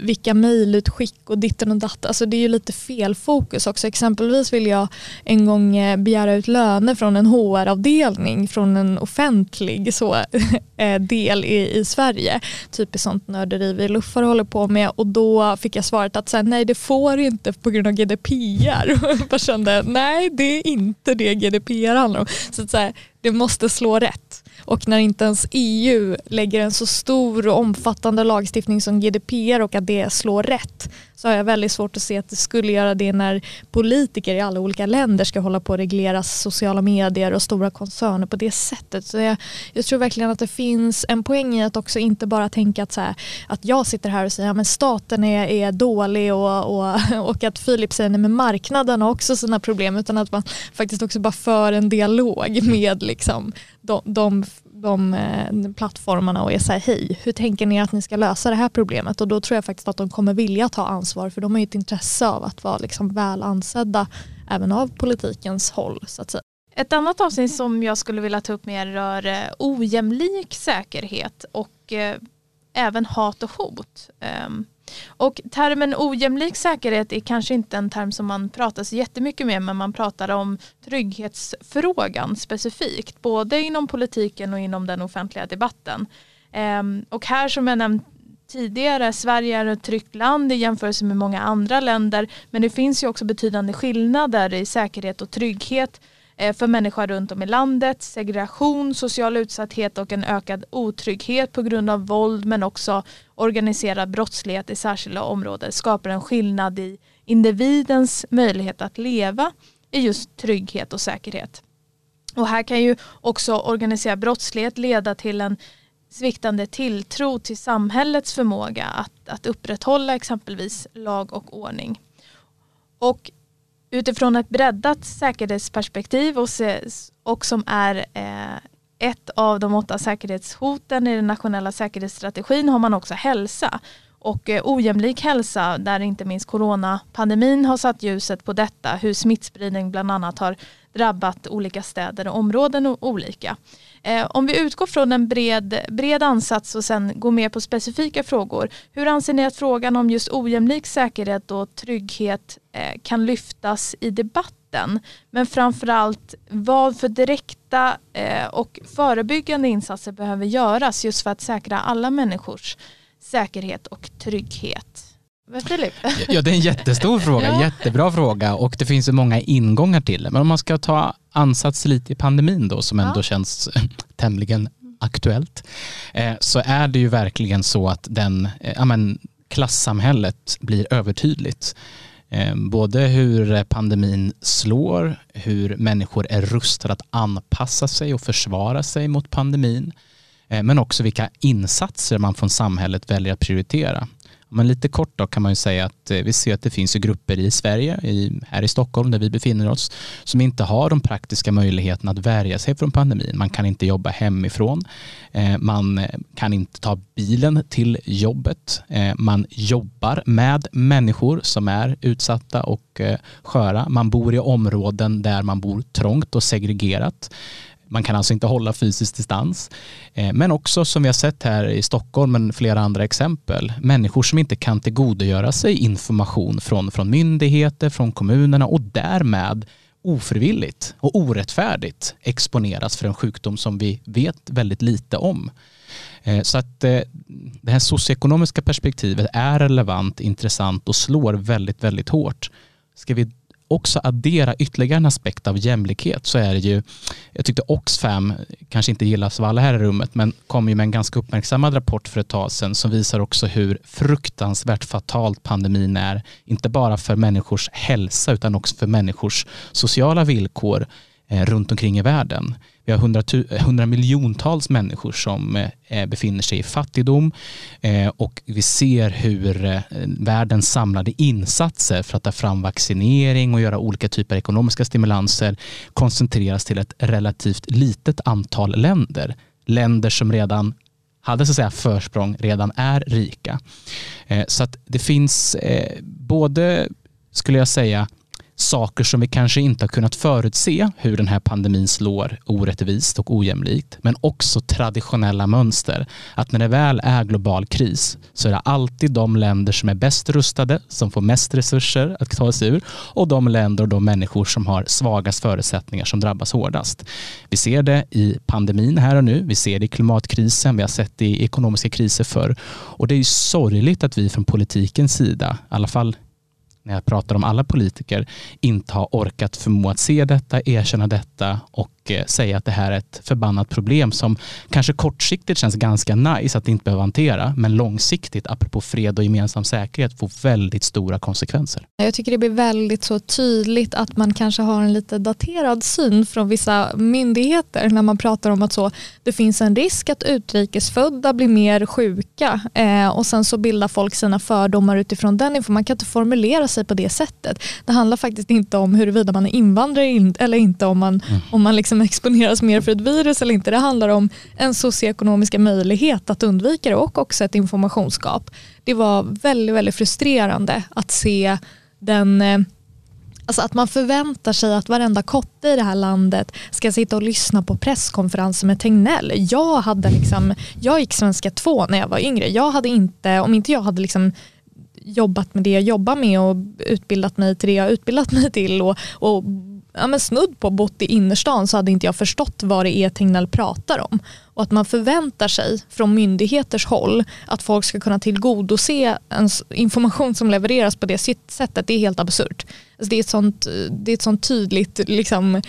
[SPEAKER 3] vilka mejlutskick och ditten och datten. Alltså det är ju lite fel fokus också. Exempelvis vill jag en gång eh, begära ut löner från en HR-avdelning från en offentlig så, eh, del i, i Sverige. Typiskt sånt nörderi vi luffar håller på med och då fick jag svaret att så här, nej det får du inte på grund av GDPR. jag kände nej det är inte det GDPR handlar om. Så, att, så här, det måste slå rätt. Och när inte ens EU lägger en så stor och omfattande lagstiftning som GDPR och att det slår rätt så har jag väldigt svårt att se att det skulle göra det när politiker i alla olika länder ska hålla på att reglera sociala medier och stora koncerner på det sättet. Så jag, jag tror verkligen att det finns en poäng i att också inte bara tänka att, så här, att jag sitter här och säger att staten är, är dålig och, och, och att Filip säger att marknaden har också sina problem utan att man faktiskt också bara för en dialog med liksom, de, de de eh, plattformarna och är så här, hej, hur tänker ni att ni ska lösa det här problemet? Och då tror jag faktiskt att de kommer vilja ta ansvar för de har ju ett intresse av att vara liksom väl ansedda även av politikens håll. Så att säga.
[SPEAKER 2] Ett annat avsnitt som jag skulle vilja ta upp mer rör eh, ojämlik säkerhet och eh, även hat och hot. Um, och termen ojämlik säkerhet är kanske inte en term som man pratar så jättemycket med men man pratar om trygghetsfrågan specifikt både inom politiken och inom den offentliga debatten. Ehm, och här som jag nämnt tidigare, Sverige är ett tryggt land i jämförelse med många andra länder men det finns ju också betydande skillnader i säkerhet och trygghet Eh, för människor runt om i landet, segregation, social utsatthet och en ökad otrygghet på grund av våld men också organiserad brottslighet i särskilda områden skapar en skillnad i individens möjlighet att leva i just trygghet och säkerhet. Och här kan ju också organiserad brottslighet leda till en sviktande tilltro till samhällets förmåga att, att upprätthålla exempelvis lag och ordning. Och utifrån ett breddat säkerhetsperspektiv och, och som är eh, ett av de åtta säkerhetshoten i den nationella säkerhetsstrategin har man också hälsa. Och eh, ojämlik hälsa där inte minst coronapandemin har satt ljuset på detta, hur smittspridning bland annat har drabbat olika städer och områden olika. Eh, om vi utgår från en bred, bred ansats och sen går mer på specifika frågor. Hur anser ni att frågan om just ojämlik säkerhet och trygghet eh, kan lyftas i debatten? Men framförallt vad för direkta och förebyggande insatser behöver göras just för att säkra alla människors säkerhet och trygghet? Filip?
[SPEAKER 4] Ja, det är en jättestor fråga, ja. jättebra fråga och det finns ju många ingångar till det. Men om man ska ta ansats lite i pandemin då som ändå ja. känns tämligen aktuellt eh, så är det ju verkligen så att den, eh, ja, men, klassamhället blir övertydligt. Eh, både hur pandemin slår, hur människor är rustade att anpassa sig och försvara sig mot pandemin, Eh, men också vilka insatser man från samhället väljer att prioritera. Men lite kort då kan man ju säga att eh, vi ser att det finns grupper i Sverige, i, här i Stockholm där vi befinner oss, som inte har de praktiska möjligheterna att värja sig från pandemin. Man kan inte jobba hemifrån, eh, man kan inte ta bilen till jobbet, man jobbar med människor som är utsatta och sköra. Man bor i områden där man bor trångt och segregerat. Man kan alltså inte hålla fysisk distans. Eh, men också som vi har sett här i Stockholm, men flera andra exempel, människor som inte kan tillgodogöra sig information från, från myndigheter, från kommunerna och därmed ofrivilligt och orättfärdigt exponeras för en sjukdom som vi vet väldigt lite om. Eh, så att eh, det här socioekonomiska perspektivet är relevant, intressant och slår väldigt, väldigt hårt. Ska vi också addera ytterligare en aspekt av jämlikhet så är det ju, jag tyckte Oxfam, kanske inte gillas av alla här i rummet, men kom ju med en ganska uppmärksammad rapport för ett tag sedan som visar också hur fruktansvärt fatalt pandemin är, inte bara för människors hälsa utan också för människors sociala villkor Eh, runt omkring i världen. Vi har hundra, eh, miljontals människor som eh, befinner sig i fattigdom och vi ser hur världens samlade insatser för att ta fram vaccinering och göra olika typer av ekonomiska stimulanser koncentreras till ett relativt litet antal länder. Länder som redan hade så att säga försprång, redan är rika. Så att det finns både, skulle jag säga, saker som vi kanske inte har kunnat förutse hur den här pandemin slår orättvist och ojämlikt, men också traditionella mönster. Att när det väl är global kris så är det alltid de länder som är bäst rustade som får mest resurser att ta sig ur och de länder och de människor som har svagast förutsättningar som drabbas hårdast. Vi ser det i pandemin här och nu, vi ser det i klimatkrisen, vi har sett det i ekonomiska kriser förr och det är ju sorgligt att vi från politikens sida, i alla fall när jag pratar om alla politiker, inte har orkat förmå att se detta, erkänna detta och eh, säga att det här är ett förbannat problem som kanske kortsiktigt känns ganska nice att inte behöva hantera, men långsiktigt, apropå fred och gemensam säkerhet, får väldigt stora konsekvenser.
[SPEAKER 3] Jag tycker det blir väldigt så tydligt att man kanske har en lite daterad syn från vissa myndigheter när man pratar om att så, det finns en risk att utrikesfödda blir mer sjuka eh, och sen så bildar folk sina fördomar utifrån den informationen. Man kan inte formulera sig sig på det sättet. Det handlar faktiskt inte om huruvida man är invandrare eller inte, om man, mm. om man liksom exponeras mer för ett virus eller inte. Det handlar om en socioekonomiska möjlighet att undvika det och också ett informationsskap. Det var väldigt, väldigt frustrerande att se den eh, Alltså att man förväntar sig att varenda kotte i det här landet ska sitta och lyssna på presskonferenser med Tegnell. Jag, hade liksom, jag gick svenska 2 när jag var yngre. Jag hade inte, om inte jag hade liksom jobbat med det jag jobbar med och utbildat mig till det jag utbildat mig till och, och ja, men snudd på bott i innerstan så hade inte jag förstått vad det är Tegnell pratar om. Och att man förväntar sig från myndigheters håll att folk ska kunna tillgodose en information som levereras på det sättet, det är helt absurt. Alltså det, är ett sånt, det är ett sånt tydligt liksom,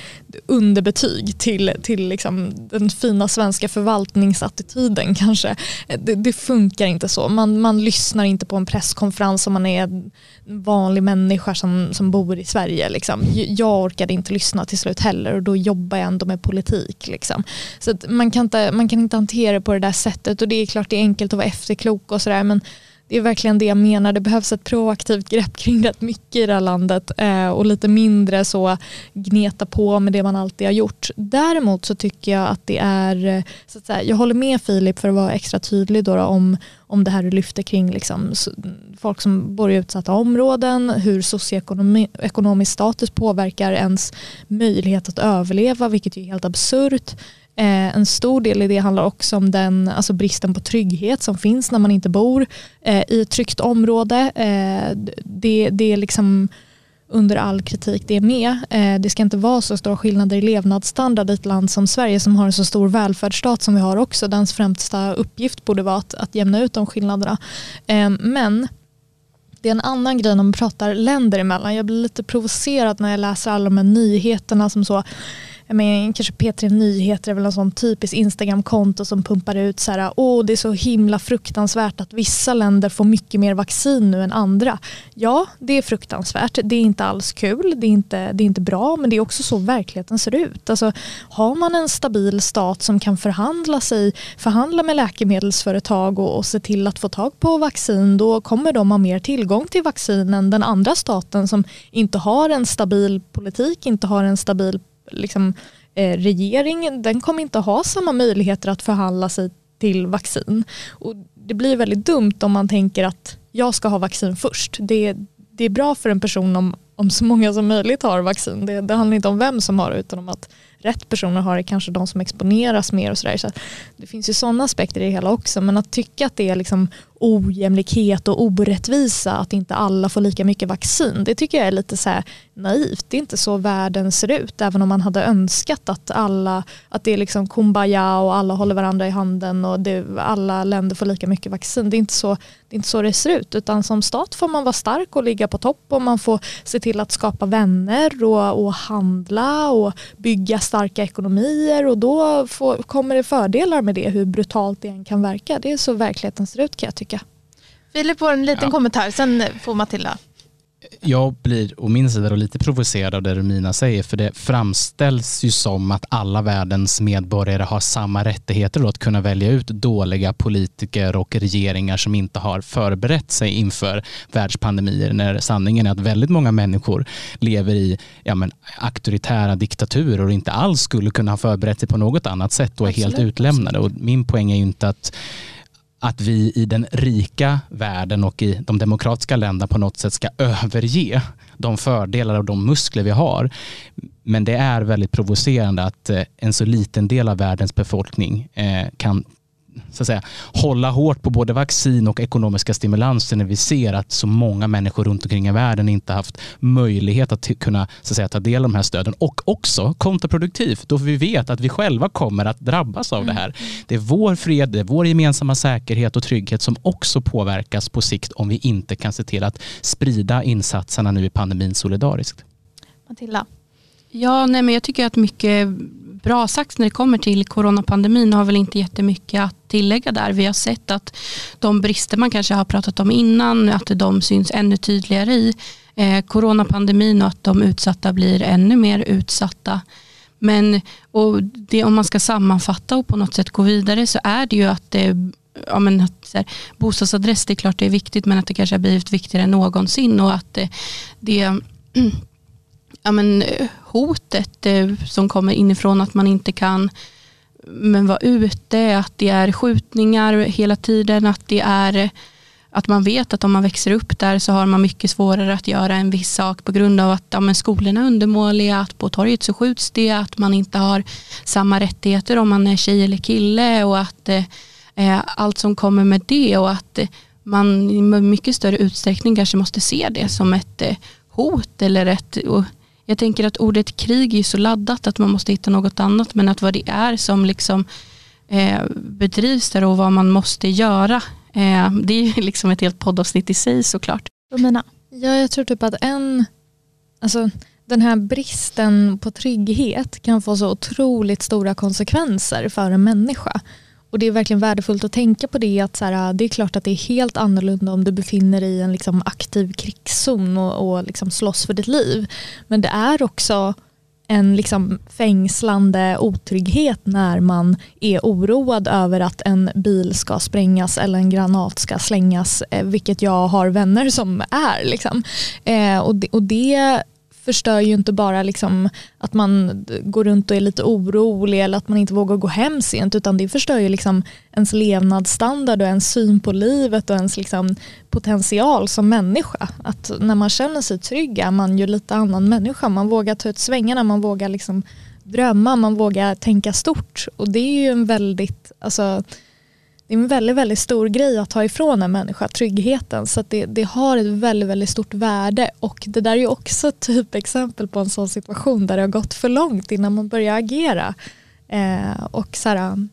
[SPEAKER 3] underbetyg till, till liksom, den fina svenska förvaltningsattityden kanske. Det, det, funkar inte så. Man, man lyssnar inte på en presskonferens om man är en vanlig människa som, som bor i Sverige. Liksom. Jag orkade inte lyssna till slut heller och då jobbar jag ändå med politik. Liksom. Så man, kan inte, man kan inte hantera det på det där sättet och det är klart det är enkelt att vara efterklok och sådär men det är verkligen det jag menar. Det behövs ett proaktivt grepp kring rätt mycket i det här landet eh, och lite mindre så gneta på med det man alltid har gjort. Däremot så tycker jag att det är, eh, så att säga, jag håller med Filip för att vara extra tydlig då, då om, om det här du lyfter kring liksom, folk som bor i utsatta områden, hur socioekonomisk status påverkar ens möjlighet att överleva, vilket är helt absurt. Eh, en stor del i det handlar också om den, alltså bristen på trygghet som finns när man inte bor eh, i ett tryggt område. Eh, det, det är liksom under all kritik det är med. Eh, det ska inte vara så stora skillnader i levnadsstandard i ett land som Sverige som har en så stor välfärdsstat som vi har också. Dens främsta uppgift borde vara att, att jämna ut de skillnaderna. Eh, men det är en annan grej när man pratar länder emellan. Jag blir lite provocerad när jag läser alla de här nyheterna som så jag menar, kanske P3 Nyheter är väl en sån typisk Instagram-konto som pumpar ut så här, åh det är så himla fruktansvärt att vissa länder får mycket mer vaccin nu än andra. Ja, det är fruktansvärt. Det är inte alls kul, det är inte, det är inte bra, men det är också så verkligheten ser ut. Alltså, har man en stabil stat som kan förhandla sig, förhandla med läkemedelsföretag och, och se till att få tag på vaccin, då kommer de ha mer tillgång till vaccin än den andra staten som inte har en stabil politik, inte har en stabil liksom, eh, regering den kommer inte ha samma möjligheter att förhandla sig till vaccin. Och det blir väldigt dumt om man tänker att jag ska ha vaccin först. Det, det är bra för en person om, om så många som möjligt har vaccin. Det, det handlar inte om vem som har det utan om att rätt personer har det kanske de som exponeras mer och sådär. Så det finns ju sådana aspekter i det hela också men att tycka att det är liksom ojämlikhet och orättvisa att inte alla får lika mycket vaccin det tycker jag är lite så naivt. Det är inte så världen ser ut även om man hade önskat att alla att det är liksom kumbaya och alla håller varandra i handen och det, alla länder får lika mycket vaccin. Det är, inte så, det är inte så det ser ut utan som stat får man vara stark och ligga på topp och man får se till att skapa vänner och, och handla och bygga starka ekonomier och då får, kommer det fördelar med det hur brutalt det än kan verka. Det är så verkligheten ser ut kan jag tycka.
[SPEAKER 2] Filip får en liten ja. kommentar, sen får Matilda.
[SPEAKER 4] Jag blir å min sida lite provocerad av det Romina säger för det framställs ju som att alla världens medborgare har samma rättigheter att kunna välja ut dåliga politiker och regeringar som inte har förberett sig inför världspandemier när sanningen är att väldigt många människor lever i ja, men, auktoritära diktaturer och inte alls skulle kunna ha förberett sig på något annat sätt och är Absolut. helt utlämnade. Och min poäng är ju inte att att vi i den rika världen och i de demokratiska länderna på något sätt ska överge de fördelar och de muskler vi har. Men det är väldigt provocerande att eh, en så liten del av världens befolkning eh, kan så att säga, hålla hårt på både vaccin och ekonomiska stimulanser när vi ser att så många människor runt omkring i världen inte haft möjlighet att kunna så att säga, ta del av de här stöden och också kontraproduktivt då vi vet att vi själva kommer att drabbas av det här. Mm. Det är vår fred, det är vår gemensamma säkerhet och trygghet som också påverkas på sikt om vi inte kan se till att sprida insatserna nu i pandemin solidariskt.
[SPEAKER 2] Matilda?
[SPEAKER 5] Ja, nej, men jag tycker att mycket bra sagt när det kommer till coronapandemin har väl inte jättemycket att tillägga där. Vi har sett att de brister man kanske har pratat om innan, att de syns ännu tydligare i eh, coronapandemin och att de utsatta blir ännu mer utsatta. Men och det, om man ska sammanfatta och på något sätt gå vidare så är det ju att det ja, men att, så här, bostadsadress, det är klart det är viktigt men att det kanske har blivit viktigare än någonsin och att det, det ja, men, hotet eh, som kommer inifrån att man inte kan men vara ute, att det är skjutningar hela tiden, att det är att man vet att om man växer upp där så har man mycket svårare att göra en viss sak på grund av att ja, men skolorna är undermåliga, att på torget så skjuts det, att man inte har samma rättigheter om man är tjej eller kille och att eh, allt som kommer med det och att man i mycket större utsträckning kanske måste se det som ett eh, hot eller ett och jag tänker att ordet krig är så laddat att man måste hitta något annat men att vad det är som liksom eh, bedrivs där och vad man måste göra eh, det är ju liksom ett helt poddavsnitt i sig såklart.
[SPEAKER 3] Romina? Ja, jag tror typ att en, alltså den här bristen på trygghet kan få så otroligt stora konsekvenser för en människa. Och det är verkligen värdefullt att tänka på det att så här, det är klart att det är helt annorlunda om du befinner dig i en liksom aktiv krigszon och, och liksom slåss för ditt liv. Men det är också en liksom fängslande otrygghet när man är oroad över att en bil ska sprängas eller en granat ska slängas, eh, vilket jag har vänner som är. Liksom. Eh, och, det, och det förstör ju inte bara liksom att man går runt och är lite orolig eller att man inte vågar gå hem sent utan det förstör ju liksom ens levnadsstandard och ens syn på livet och ens liksom potential som människa. Att när man känner sig trygg är man ju lite annan människa. Man vågar ta ut svängarna, man vågar liksom drömma, man vågar tänka stort och det är ju en väldigt, alltså det är en väldigt, väldigt stor grej att ta ifrån en människa, tryggheten. Så det, det, har ett väldigt, väldigt stort värde och det där är ju också ett typexempel på en sån situation där det har gått för långt innan man börjar agera. Eh, och så här,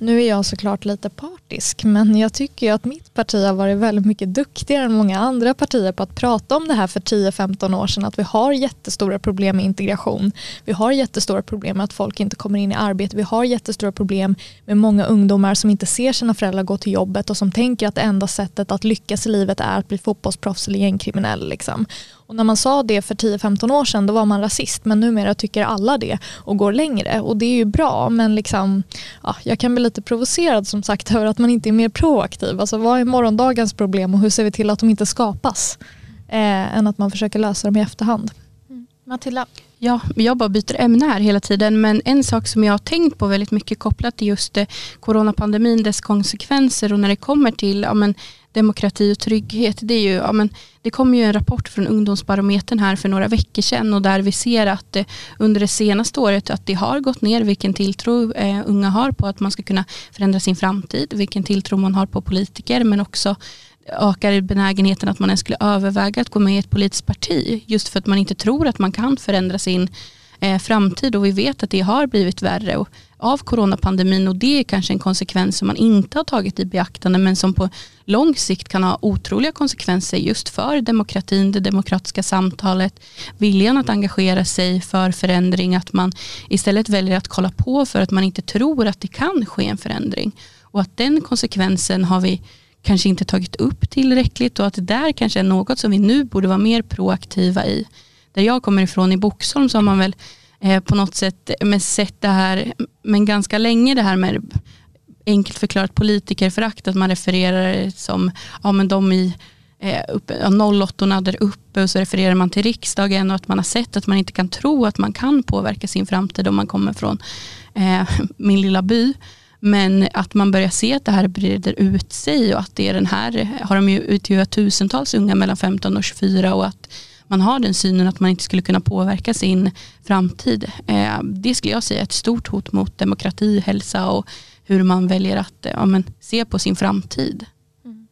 [SPEAKER 3] nu är jag såklart lite partisk men jag tycker att mitt parti har varit väldigt mycket duktigare än många andra partier på att prata om det här för 10-15 år sedan att vi har jättestora problem med integration. Vi har jättestora problem med att folk inte kommer in i arbete. Vi har jättestora problem med många ungdomar som inte ser sina föräldrar gå till jobbet och som tänker att det enda sättet att lyckas i livet är att bli fotbollsproffs eller gängkriminell. Liksom. Och när man sa det för 10-15 år sedan då var man rasist men numera tycker alla det och går längre och det är ju bra men liksom, ja, jag kan bli lite provocerad som sagt över att man inte är mer proaktiv. Alltså vad är morgondagens problem och hur ser vi till att de inte skapas? Eh, än att man försöker lösa dem i efterhand.
[SPEAKER 2] Mm. Matilda?
[SPEAKER 5] Ja, jag bara byter ämne här hela tiden men en sak som jag har tänkt på väldigt mycket kopplat till just eh, coronapandemin, dess konsekvenser och när det kommer till ja, men, demokrati och trygghet. Det, är ju, ja, men, det kom ju en rapport från Ungdomsbarometern här för några veckor sedan och där vi ser att eh, under det senaste året att det har gått ner vilken tilltro eh, unga har på att man ska kunna förändra sin framtid, vilken tilltro man har på politiker men också ökar benägenheten att man ens skulle överväga att gå med i ett politiskt parti just för att man inte tror att man kan förändra sin eh, framtid och vi vet att det har blivit värre och, av coronapandemin och det är kanske en konsekvens som man inte har tagit i beaktande men som på lång sikt kan ha otroliga konsekvenser just för demokratin, det demokratiska samtalet, viljan att engagera sig för förändring, att man istället väljer att kolla på för att man inte tror att det kan ske en förändring och att den konsekvensen har vi kanske inte tagit upp tillräckligt och att det där kanske är något som vi nu borde vara mer proaktiva i. Där jag kommer ifrån i Boxholm så har man väl eh, på något sätt med sett det här, men ganska länge det här med enkelt förklarat politikerförakt, att man refererar som, ja men de i eh, upp, 08 där uppe och så refererar man till riksdagen och att man har sett att man inte kan tro att man kan påverka sin framtid om man kommer från eh, min lilla by. Men att man börjar se att det här breder ut sig och att det är den här, har de ju intervjuat tusentals unga mellan 15 och 24 och att man har den synen att man inte skulle kunna påverka sin framtid. Eh, det skulle jag säga är ett stort hot mot demokrati, hälsa och hur man väljer att eh, ja, men, se på sin framtid.
[SPEAKER 2] Mm.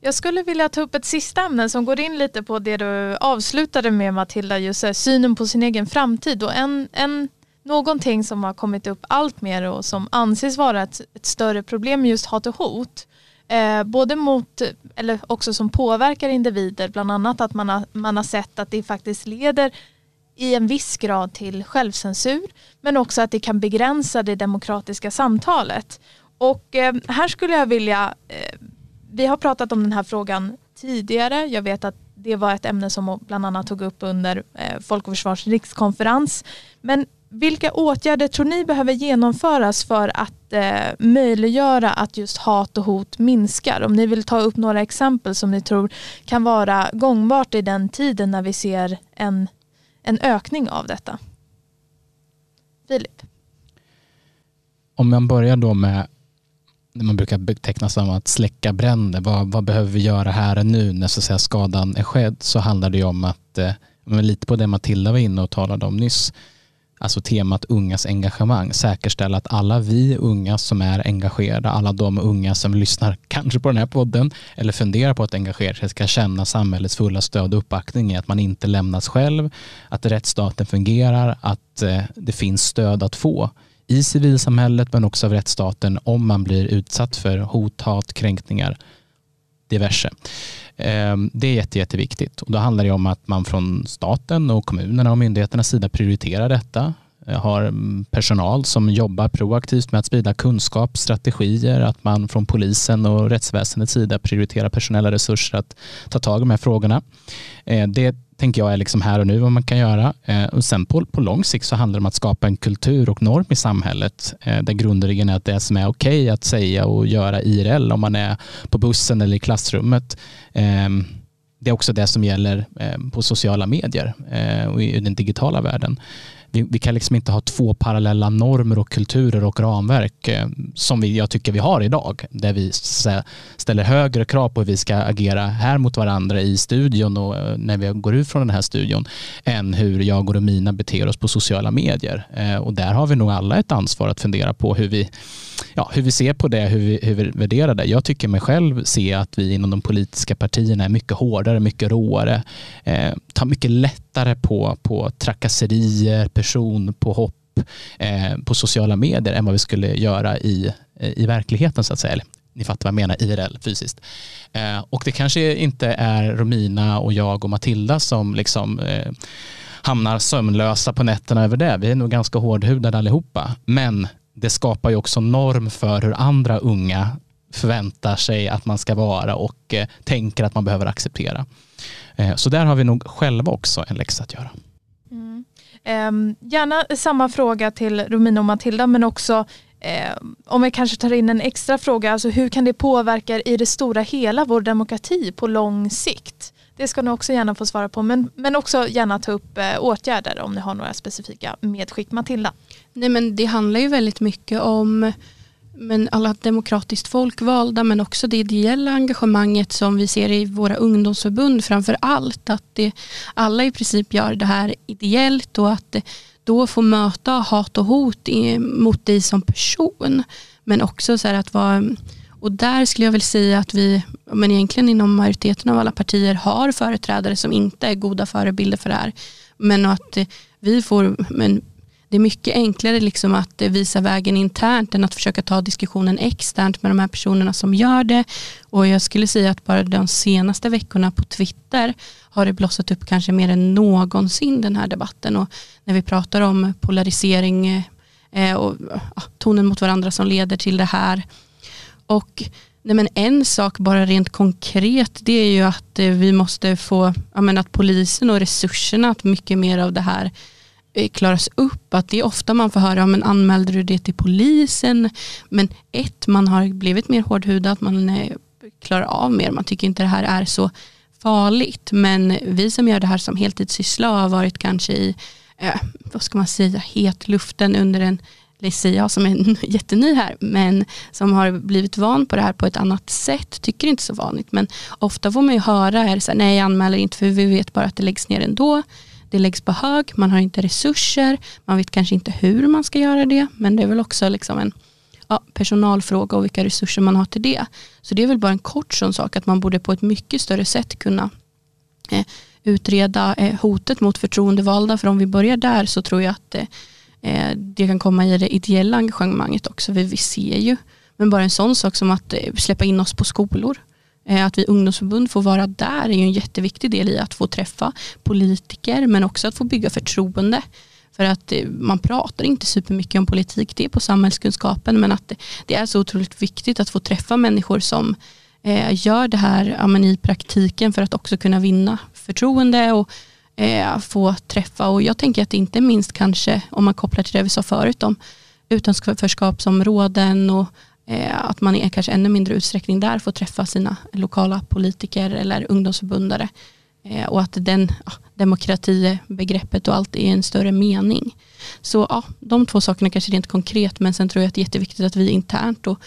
[SPEAKER 2] Jag skulle vilja ta upp ett sista ämne som går in lite på det du avslutade med Matilda, just eh, synen på sin egen framtid. Och en, en, någonting som har kommit upp allt mer och som anses vara ett, ett större problem just hat och hot Eh, både mot, eller också som påverkar individer, bland annat att man har, man har sett att det faktiskt leder i en viss grad till självcensur men också att det kan begränsa det demokratiska samtalet. Och eh, här skulle jag vilja, eh, vi har pratat om den här frågan tidigare, jag vet att det var ett ämne som bland annat tog upp under eh, Folk och Försvars rikskonferens. Men vilka åtgärder tror ni behöver genomföras för att eh, möjliggöra att just hat och hot minskar? Om ni vill ta upp några exempel som ni tror kan vara gångbart i den tiden när vi ser en, en ökning av detta. Filip?
[SPEAKER 4] Om man börjar då med det man brukar beteckna som att släcka bränder. Vad, vad, behöver vi göra här och nu när så att säga, skadan är skedd? Så handlar det om att, eh, lite på det Matilda var inne och talade om nyss, alltså temat ungas engagemang, säkerställa att alla vi unga som är engagerade, alla de unga som lyssnar kanske på den här podden eller funderar på att engagera sig ska känna samhällets fulla stöd och uppbackning i att man inte lämnas själv, att rättsstaten fungerar, att eh, det finns stöd att få i civilsamhället men också av rättsstaten om man blir utsatt för hot, hat, kränkningar, diverse. Ehm, det är jätte, jätteviktigt och då handlar det om att man från staten och kommunerna och myndigheternas sida prioriterar detta har mm, personal som jobbar proaktivt med att sprida kunskap, strategier, att man från polisen och rättsväsendets sida prioriterar personella resurser att ta tag i de här frågorna. Ehm, det tänker jag är liksom här och nu vad man kan göra. Eh, och sen på, på lång sikt så handlar det om att skapa en kultur och norm i samhället eh, där grundregeln är att det som är okej okay att säga och göra IRL om man är på bussen eller i klassrummet ehm, det är också det som gäller eh, på sociala medier och i den digitala världen vi, vi, kan liksom inte ha två parallella normer och kulturer och ramverk eh, som vi, jag tycker vi har idag. Där vi säga, ställer högre krav på hur vi ska agera här mot varandra i studion och eh, när vi går ut från den här studion än hur jag och Romina beter oss på sociala medier. Eh, och där har vi nog alla ett ansvar att fundera på hur vi, ja, hur vi ser på det, hur vi, hur vi värderar det. Jag tycker mig själv se att vi inom de politiska partierna är mycket hårdare, mycket råare, eh, tar mycket lättare på, på trakasserier, person på hopp eh, på sociala medier än vad vi skulle göra i, i verkligheten så att säga. Ni fattar vad jag menar, IRL fysiskt. Eh, och det kanske inte är Romina och jag och Matilda som liksom eh, hamnar sömnlösa på nätterna över det. Vi är nog ganska hårdhudade allihopa. Men det skapar ju också norm för hur andra unga förväntar sig att man ska vara och eh, tänker att man behöver acceptera. Eh, så där har vi nog själva också en läxa att göra.
[SPEAKER 2] Mm. Eh, gärna samma fråga till Romina och Matilda men också eh, om vi kanske tar in en extra fråga, alltså hur kan det påverka i det stora hela vår demokrati på lång sikt? Det ska ni också gärna få svara på men, men också gärna ta upp eh, åtgärder om ni har några specifika medskick. Matilda?
[SPEAKER 5] Nej men det handlar ju väldigt mycket om men alla demokratiskt folkvalda men också det ideella engagemanget som vi ser i våra ungdomsförbund framför allt. Att det, alla i princip gör det här ideellt och att då få möta hat och hot mot dig som person. Men också så att vara och där skulle jag väl säga att vi, men egentligen inom majoriteten av alla partier har företrädare som inte är goda förebilder för det här. Men att vi får, men det är mycket enklare liksom att eh, visa vägen internt än att försöka ta diskussionen externt med de här personerna som gör det. Och jag skulle säga att bara de senaste veckorna på Twitter har det blossat upp kanske mer än någonsin den här debatten. Och när vi pratar om polarisering eh, eh, och tonen mot varandra som leder till det här. Och Nej, men en sak bara rent konkret det är ju att vi måste få, ja, men att polisen och resurserna, att mycket mer av det här Eh, klaras upp. Att det är ofta man får höra, men anmälde du det till polisen? Men ett, man har blivit mer hårdhudad, man eh, klarar av mer, man tycker inte det här är så farligt. Men vi som gör det här som heltidssyssla har varit kanske i, eh, vad ska man säga, hetluften under en det jag som är jätteny här, men som har blivit van på det här på ett annat sätt, tycker inte så vanligt. Men ofta får man ju höra, är så här, nej jag anmäler inte för vi vet bara att det läggs ner ändå det läggs på hög, man har inte resurser, man vet kanske inte hur man ska göra det, men det är väl också liksom en ja, personalfråga och vilka resurser man har till det. Så det är väl bara en kort sån sak att man borde på ett mycket större sätt kunna eh, utreda eh, hotet mot förtroendevalda, för om vi börjar där så tror jag att eh, eh det kan komma i det ideella engagemanget också, för vi ser ju, men bara en sån sak som att eh, släppa in oss på skolor. Eh, att vi ungdomsförbund får vara där är ju en jätteviktig del i att få träffa politiker men också att få bygga förtroende. För att eh, man pratar inte supermycket om politik, det är på samhällskunskapen men att det är så otroligt viktigt att få träffa människor som eh, gör det här ja, i praktiken för att också kunna vinna förtroende och eh, få träffa och jag tänker att inte minst kanske om man kopplar till det vi sa förut om utanförskapsområden och Eh, att man i kanske ännu mindre utsträckning där får träffa sina lokala politiker eller ungdomsförbundare eh, och att den ja, demokratibegreppet och allt är en större mening. Så ja, de två sakerna kanske rent konkret men sen tror jag att det är jätteviktigt att vi internt och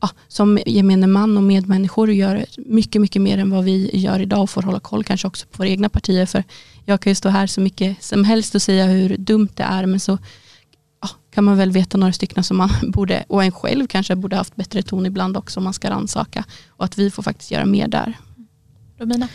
[SPEAKER 5] ja, som gemene man och medmänniskor gör mycket, mycket mer än vad vi gör idag och får hålla koll kanske också på våra egna partier. För jag kan ju stå här så mycket som helst och säga hur dumt det är men så kan man väl veta några stycken som man borde, och en själv kanske borde haft bättre ton ibland också om man ska rannsaka och att vi får faktiskt göra mer där.
[SPEAKER 3] Romina?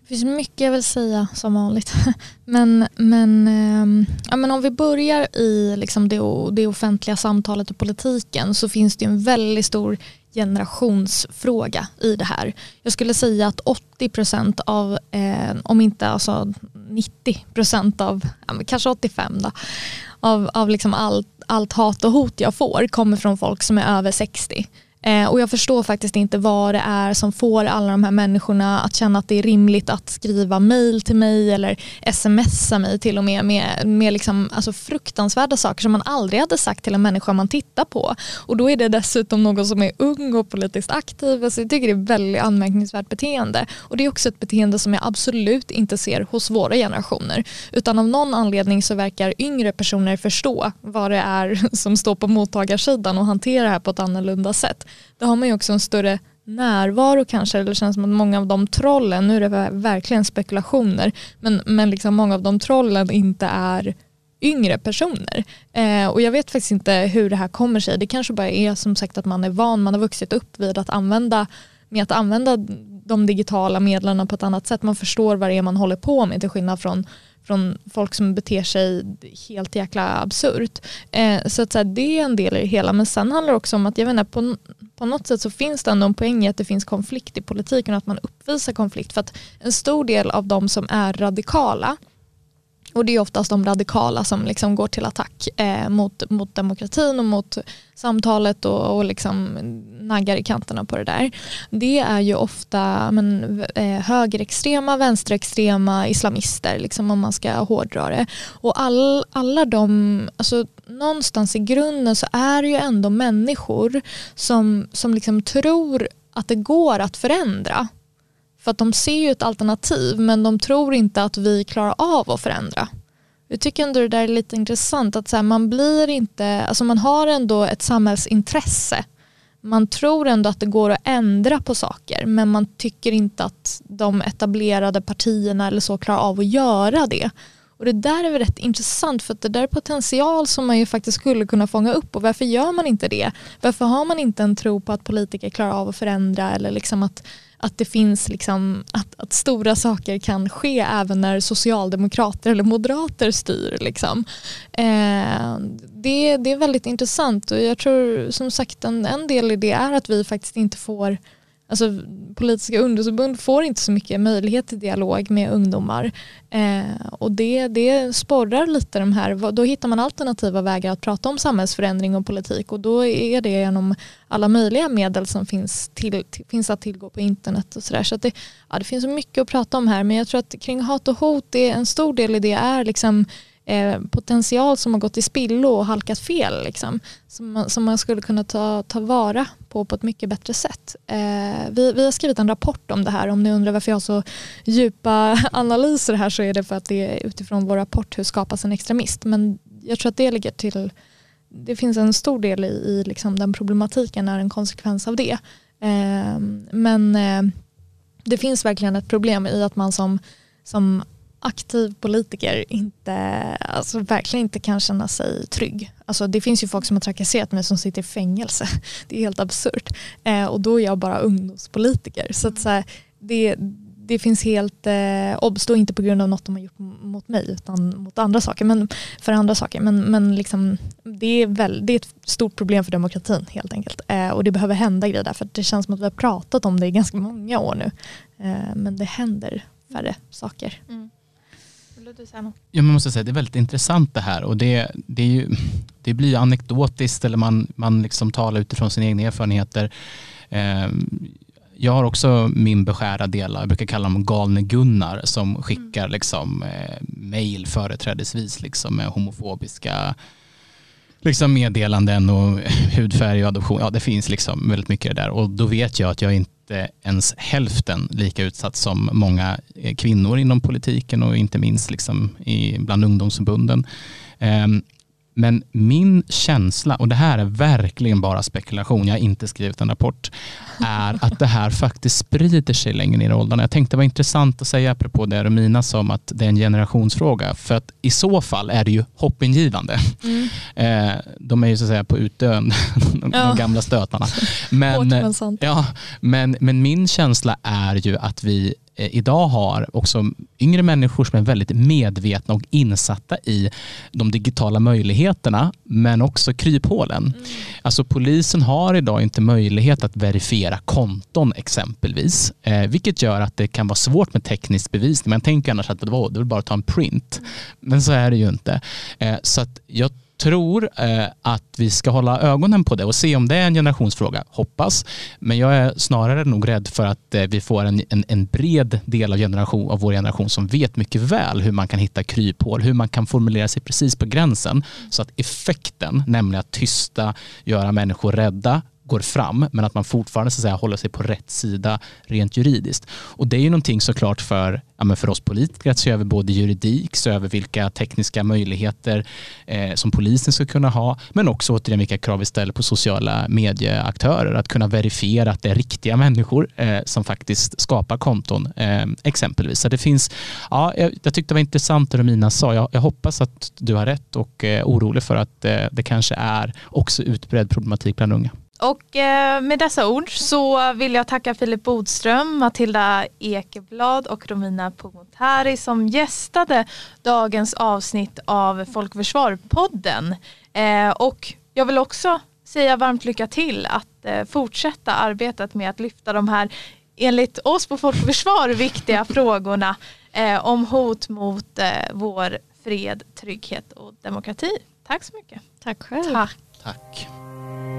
[SPEAKER 3] Det finns mycket jag vill säga som vanligt. Men, men, ehm, ja, men om vi börjar i liksom det, det offentliga samtalet och politiken så finns det en väldigt stor generationsfråga i det här. Jag skulle säga att 80% av, eh, om inte alltså 90% av, ja, kanske 85 då, av, av liksom allt, allt hat och hot jag får kommer från folk som är över 60. Eh, och jag förstår faktiskt inte vad det är som får alla de här människorna att känna att det är rimligt att skriva mail till mig eller smsa mig till och med med, med liksom, alltså fruktansvärda saker som man aldrig hade sagt till en människa man tittar på. Och då är det dessutom någon som är ung och politiskt aktiv. Alltså jag tycker det är ett väldigt anmärkningsvärt beteende. Och det är också ett beteende som jag absolut inte ser hos våra generationer. Utan av någon anledning så verkar yngre personer förstå vad det är som står på mottagarsidan och hantera det här på ett annorlunda sätt då har man ju också en större närvaro kanske. Det känns som att många av de trollen, nu är det verkligen spekulationer, men, men liksom många av de trollen inte är yngre personer. Eh, och jag vet faktiskt inte hur det här kommer sig. Det kanske bara är som sagt att man är van, man har vuxit upp vid att använda med att använda de digitala medlen på ett annat sätt. Man förstår vad det är man håller på med till skillnad från från folk som beter sig helt jäkla absurt. Eh, så att så här, det är en del i det hela. Men sen handlar det också om att jag vet inte, på, på något sätt så finns det ändå en poäng i att det finns konflikt i politiken och att man uppvisar konflikt. För att en stor del av de som är radikala och det är oftast de radikala som liksom går till attack eh, mot, mot demokratin och mot samtalet och, och liksom naggar i kanterna på det där. Det är ju ofta men, eh, högerextrema, vänsterextrema islamister liksom, om man ska hårdra det. Och all, alla de, alltså, någonstans i grunden så är det ju ändå människor som, som liksom tror att det går att förändra för att de ser ju ett alternativ men de tror inte att vi klarar av att förändra. Jag tycker ändå det där är lite intressant att så här, man blir inte, alltså man har ändå ett samhällsintresse. Man tror ändå att det går att ändra på saker men man tycker inte att de etablerade partierna eller så klarar av att göra det. Och det där är väl rätt intressant för att det där är potential som man ju faktiskt skulle kunna fånga upp och varför gör man inte det? Varför har man inte en tro på att politiker klarar av att förändra eller liksom att att det finns liksom, att, att, stora saker kan ske även när socialdemokrater eller moderater styr. Liksom. Eh, det, det är väldigt intressant och jag tror som sagt en, en del i det är att vi faktiskt inte får alltså, politiska ungdomsförbund får inte så mycket möjlighet till dialog med ungdomar. Eh, och det, det sporrar lite de här, då hittar man alternativa vägar att prata om samhällsförändring och politik och då är det genom alla möjliga medel som finns, till, finns att tillgå på internet och sådär. Så, så det, ja, det finns mycket att prata om här men jag tror att kring hat och hot, det, en stor del i det är liksom eh, potential som har gått i spillo och halkat fel. Liksom, som, man, som man skulle kunna ta, ta vara på på ett mycket bättre sätt. Eh, vi, vi har skrivit en rapport om det här. Om ni undrar varför jag har så djupa analyser här så är det för att det är utifrån vår rapport Hur skapas en extremist? Men jag tror att det ligger till det finns en stor del i, i liksom den problematiken är en konsekvens av det. Eh, men eh, det finns verkligen ett problem i att man som, som aktiv politiker inte, alltså verkligen inte kan känna sig trygg. Alltså det finns ju folk som har trakasserat mig som sitter i fängelse. Det är helt absurt. Eh, och då är jag bara ungdomspolitiker. Så att så här, det, det finns helt, eh, obs då inte på grund av något de har gjort mot mig utan mot andra saker, men för andra saker. Men, men liksom, det, är väl, det är ett stort problem för demokratin helt enkelt. Eh, och det behöver hända grejer där, för det känns som att vi har pratat om det i ganska många år nu. Eh, men det händer färre saker. Mm.
[SPEAKER 4] Ja, man måste säga, det är väldigt intressant det här och det, det, ju, det blir anekdotiskt eller man, man liksom talar utifrån sina egna erfarenheter. Eh, jag har också min beskärda del, jag brukar kalla dem galne Gunnar som skickar liksom eh, mail företrädesvis liksom med homofobiska liksom meddelanden och hudfärg och adoption. Ja, det finns liksom väldigt mycket där och då vet jag att jag inte ens hälften lika utsatt som många eh, kvinnor inom politiken och inte minst liksom i, bland ungdomsförbunden. Ehm, men min känsla, och det här är verkligen bara spekulation, jag har inte skrivit en rapport, är att det här faktiskt sprider sig längre ner i åldrarna. Jag tänkte det var intressant att säga apropå det Romina sa om att det är en generationsfråga. För att i så fall är det ju hoppingivande. Mm. Eh, de är ju så att säga på utdöende, de, ja. de gamla stötarna. Men, ja, men, men min känsla är ju att vi idag har också yngre människor som är väldigt medvetna och insatta i de digitala möjligheterna men också kryphålen. Mm. Alltså polisen har idag inte möjlighet att verifiera konton exempelvis eh, vilket gör att det kan vara svårt med teknisk bevisning. Man tänker annars att det, var, det vill bara ta en print mm. men så är det ju inte. Eh, så att jag tror eh, att vi ska hålla ögonen på det och se om det är en generationsfråga. Hoppas. Men jag är snarare nog rädd för att eh, vi får en, en, en, bred del av, generation, av vår generation som vet mycket väl hur man kan hitta kryphål, hur man kan formulera sig precis på gränsen så att effekten, nämligen att tysta, göra människor rädda, går fram men att man fortfarande så att säga, håller sig på rätt sida rent juridiskt. Och det är ju någonting såklart för, ja, för oss politiker att se över både juridik, se över vilka tekniska möjligheter eh, som polisen ska kunna ha men också återigen vilka krav vi ställer på sociala medieaktörer att kunna verifiera att det är riktiga människor eh, som faktiskt skapar konton eh, exempelvis. Så det finns, ja, jag, jag tyckte det var intressant det Romina sa. Jag, jag hoppas att du har rätt och är orolig för att eh, det kanske är också utbredd problematik bland unga.
[SPEAKER 2] Och eh, med dessa ord så vill jag tacka Filip Bodström, Matilda Ekeblad och Romina Pourmokhtari som gästade dagens avsnitt av Folk Försvar-podden. Eh, och jag vill också säga varmt lycka till att eh, fortsätta arbetet med att lyfta de här enligt oss på Folk Försvar viktiga frågorna om hot mot vår fred, trygghet och demokrati. Tack så mycket.
[SPEAKER 3] Tack själv.
[SPEAKER 2] Tack.
[SPEAKER 4] Tack.
[SPEAKER 1] Du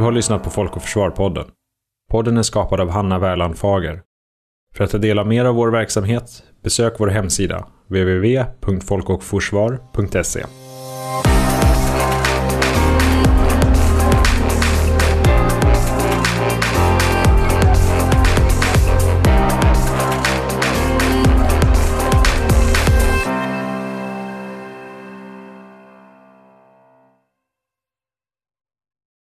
[SPEAKER 1] har lyssnat på Folk och Försvar-podden. Podden är skapad av Hanna Wärland Fager. För att ta del av mer av vår verksamhet, besök vår hemsida www.folkochforsvar.se.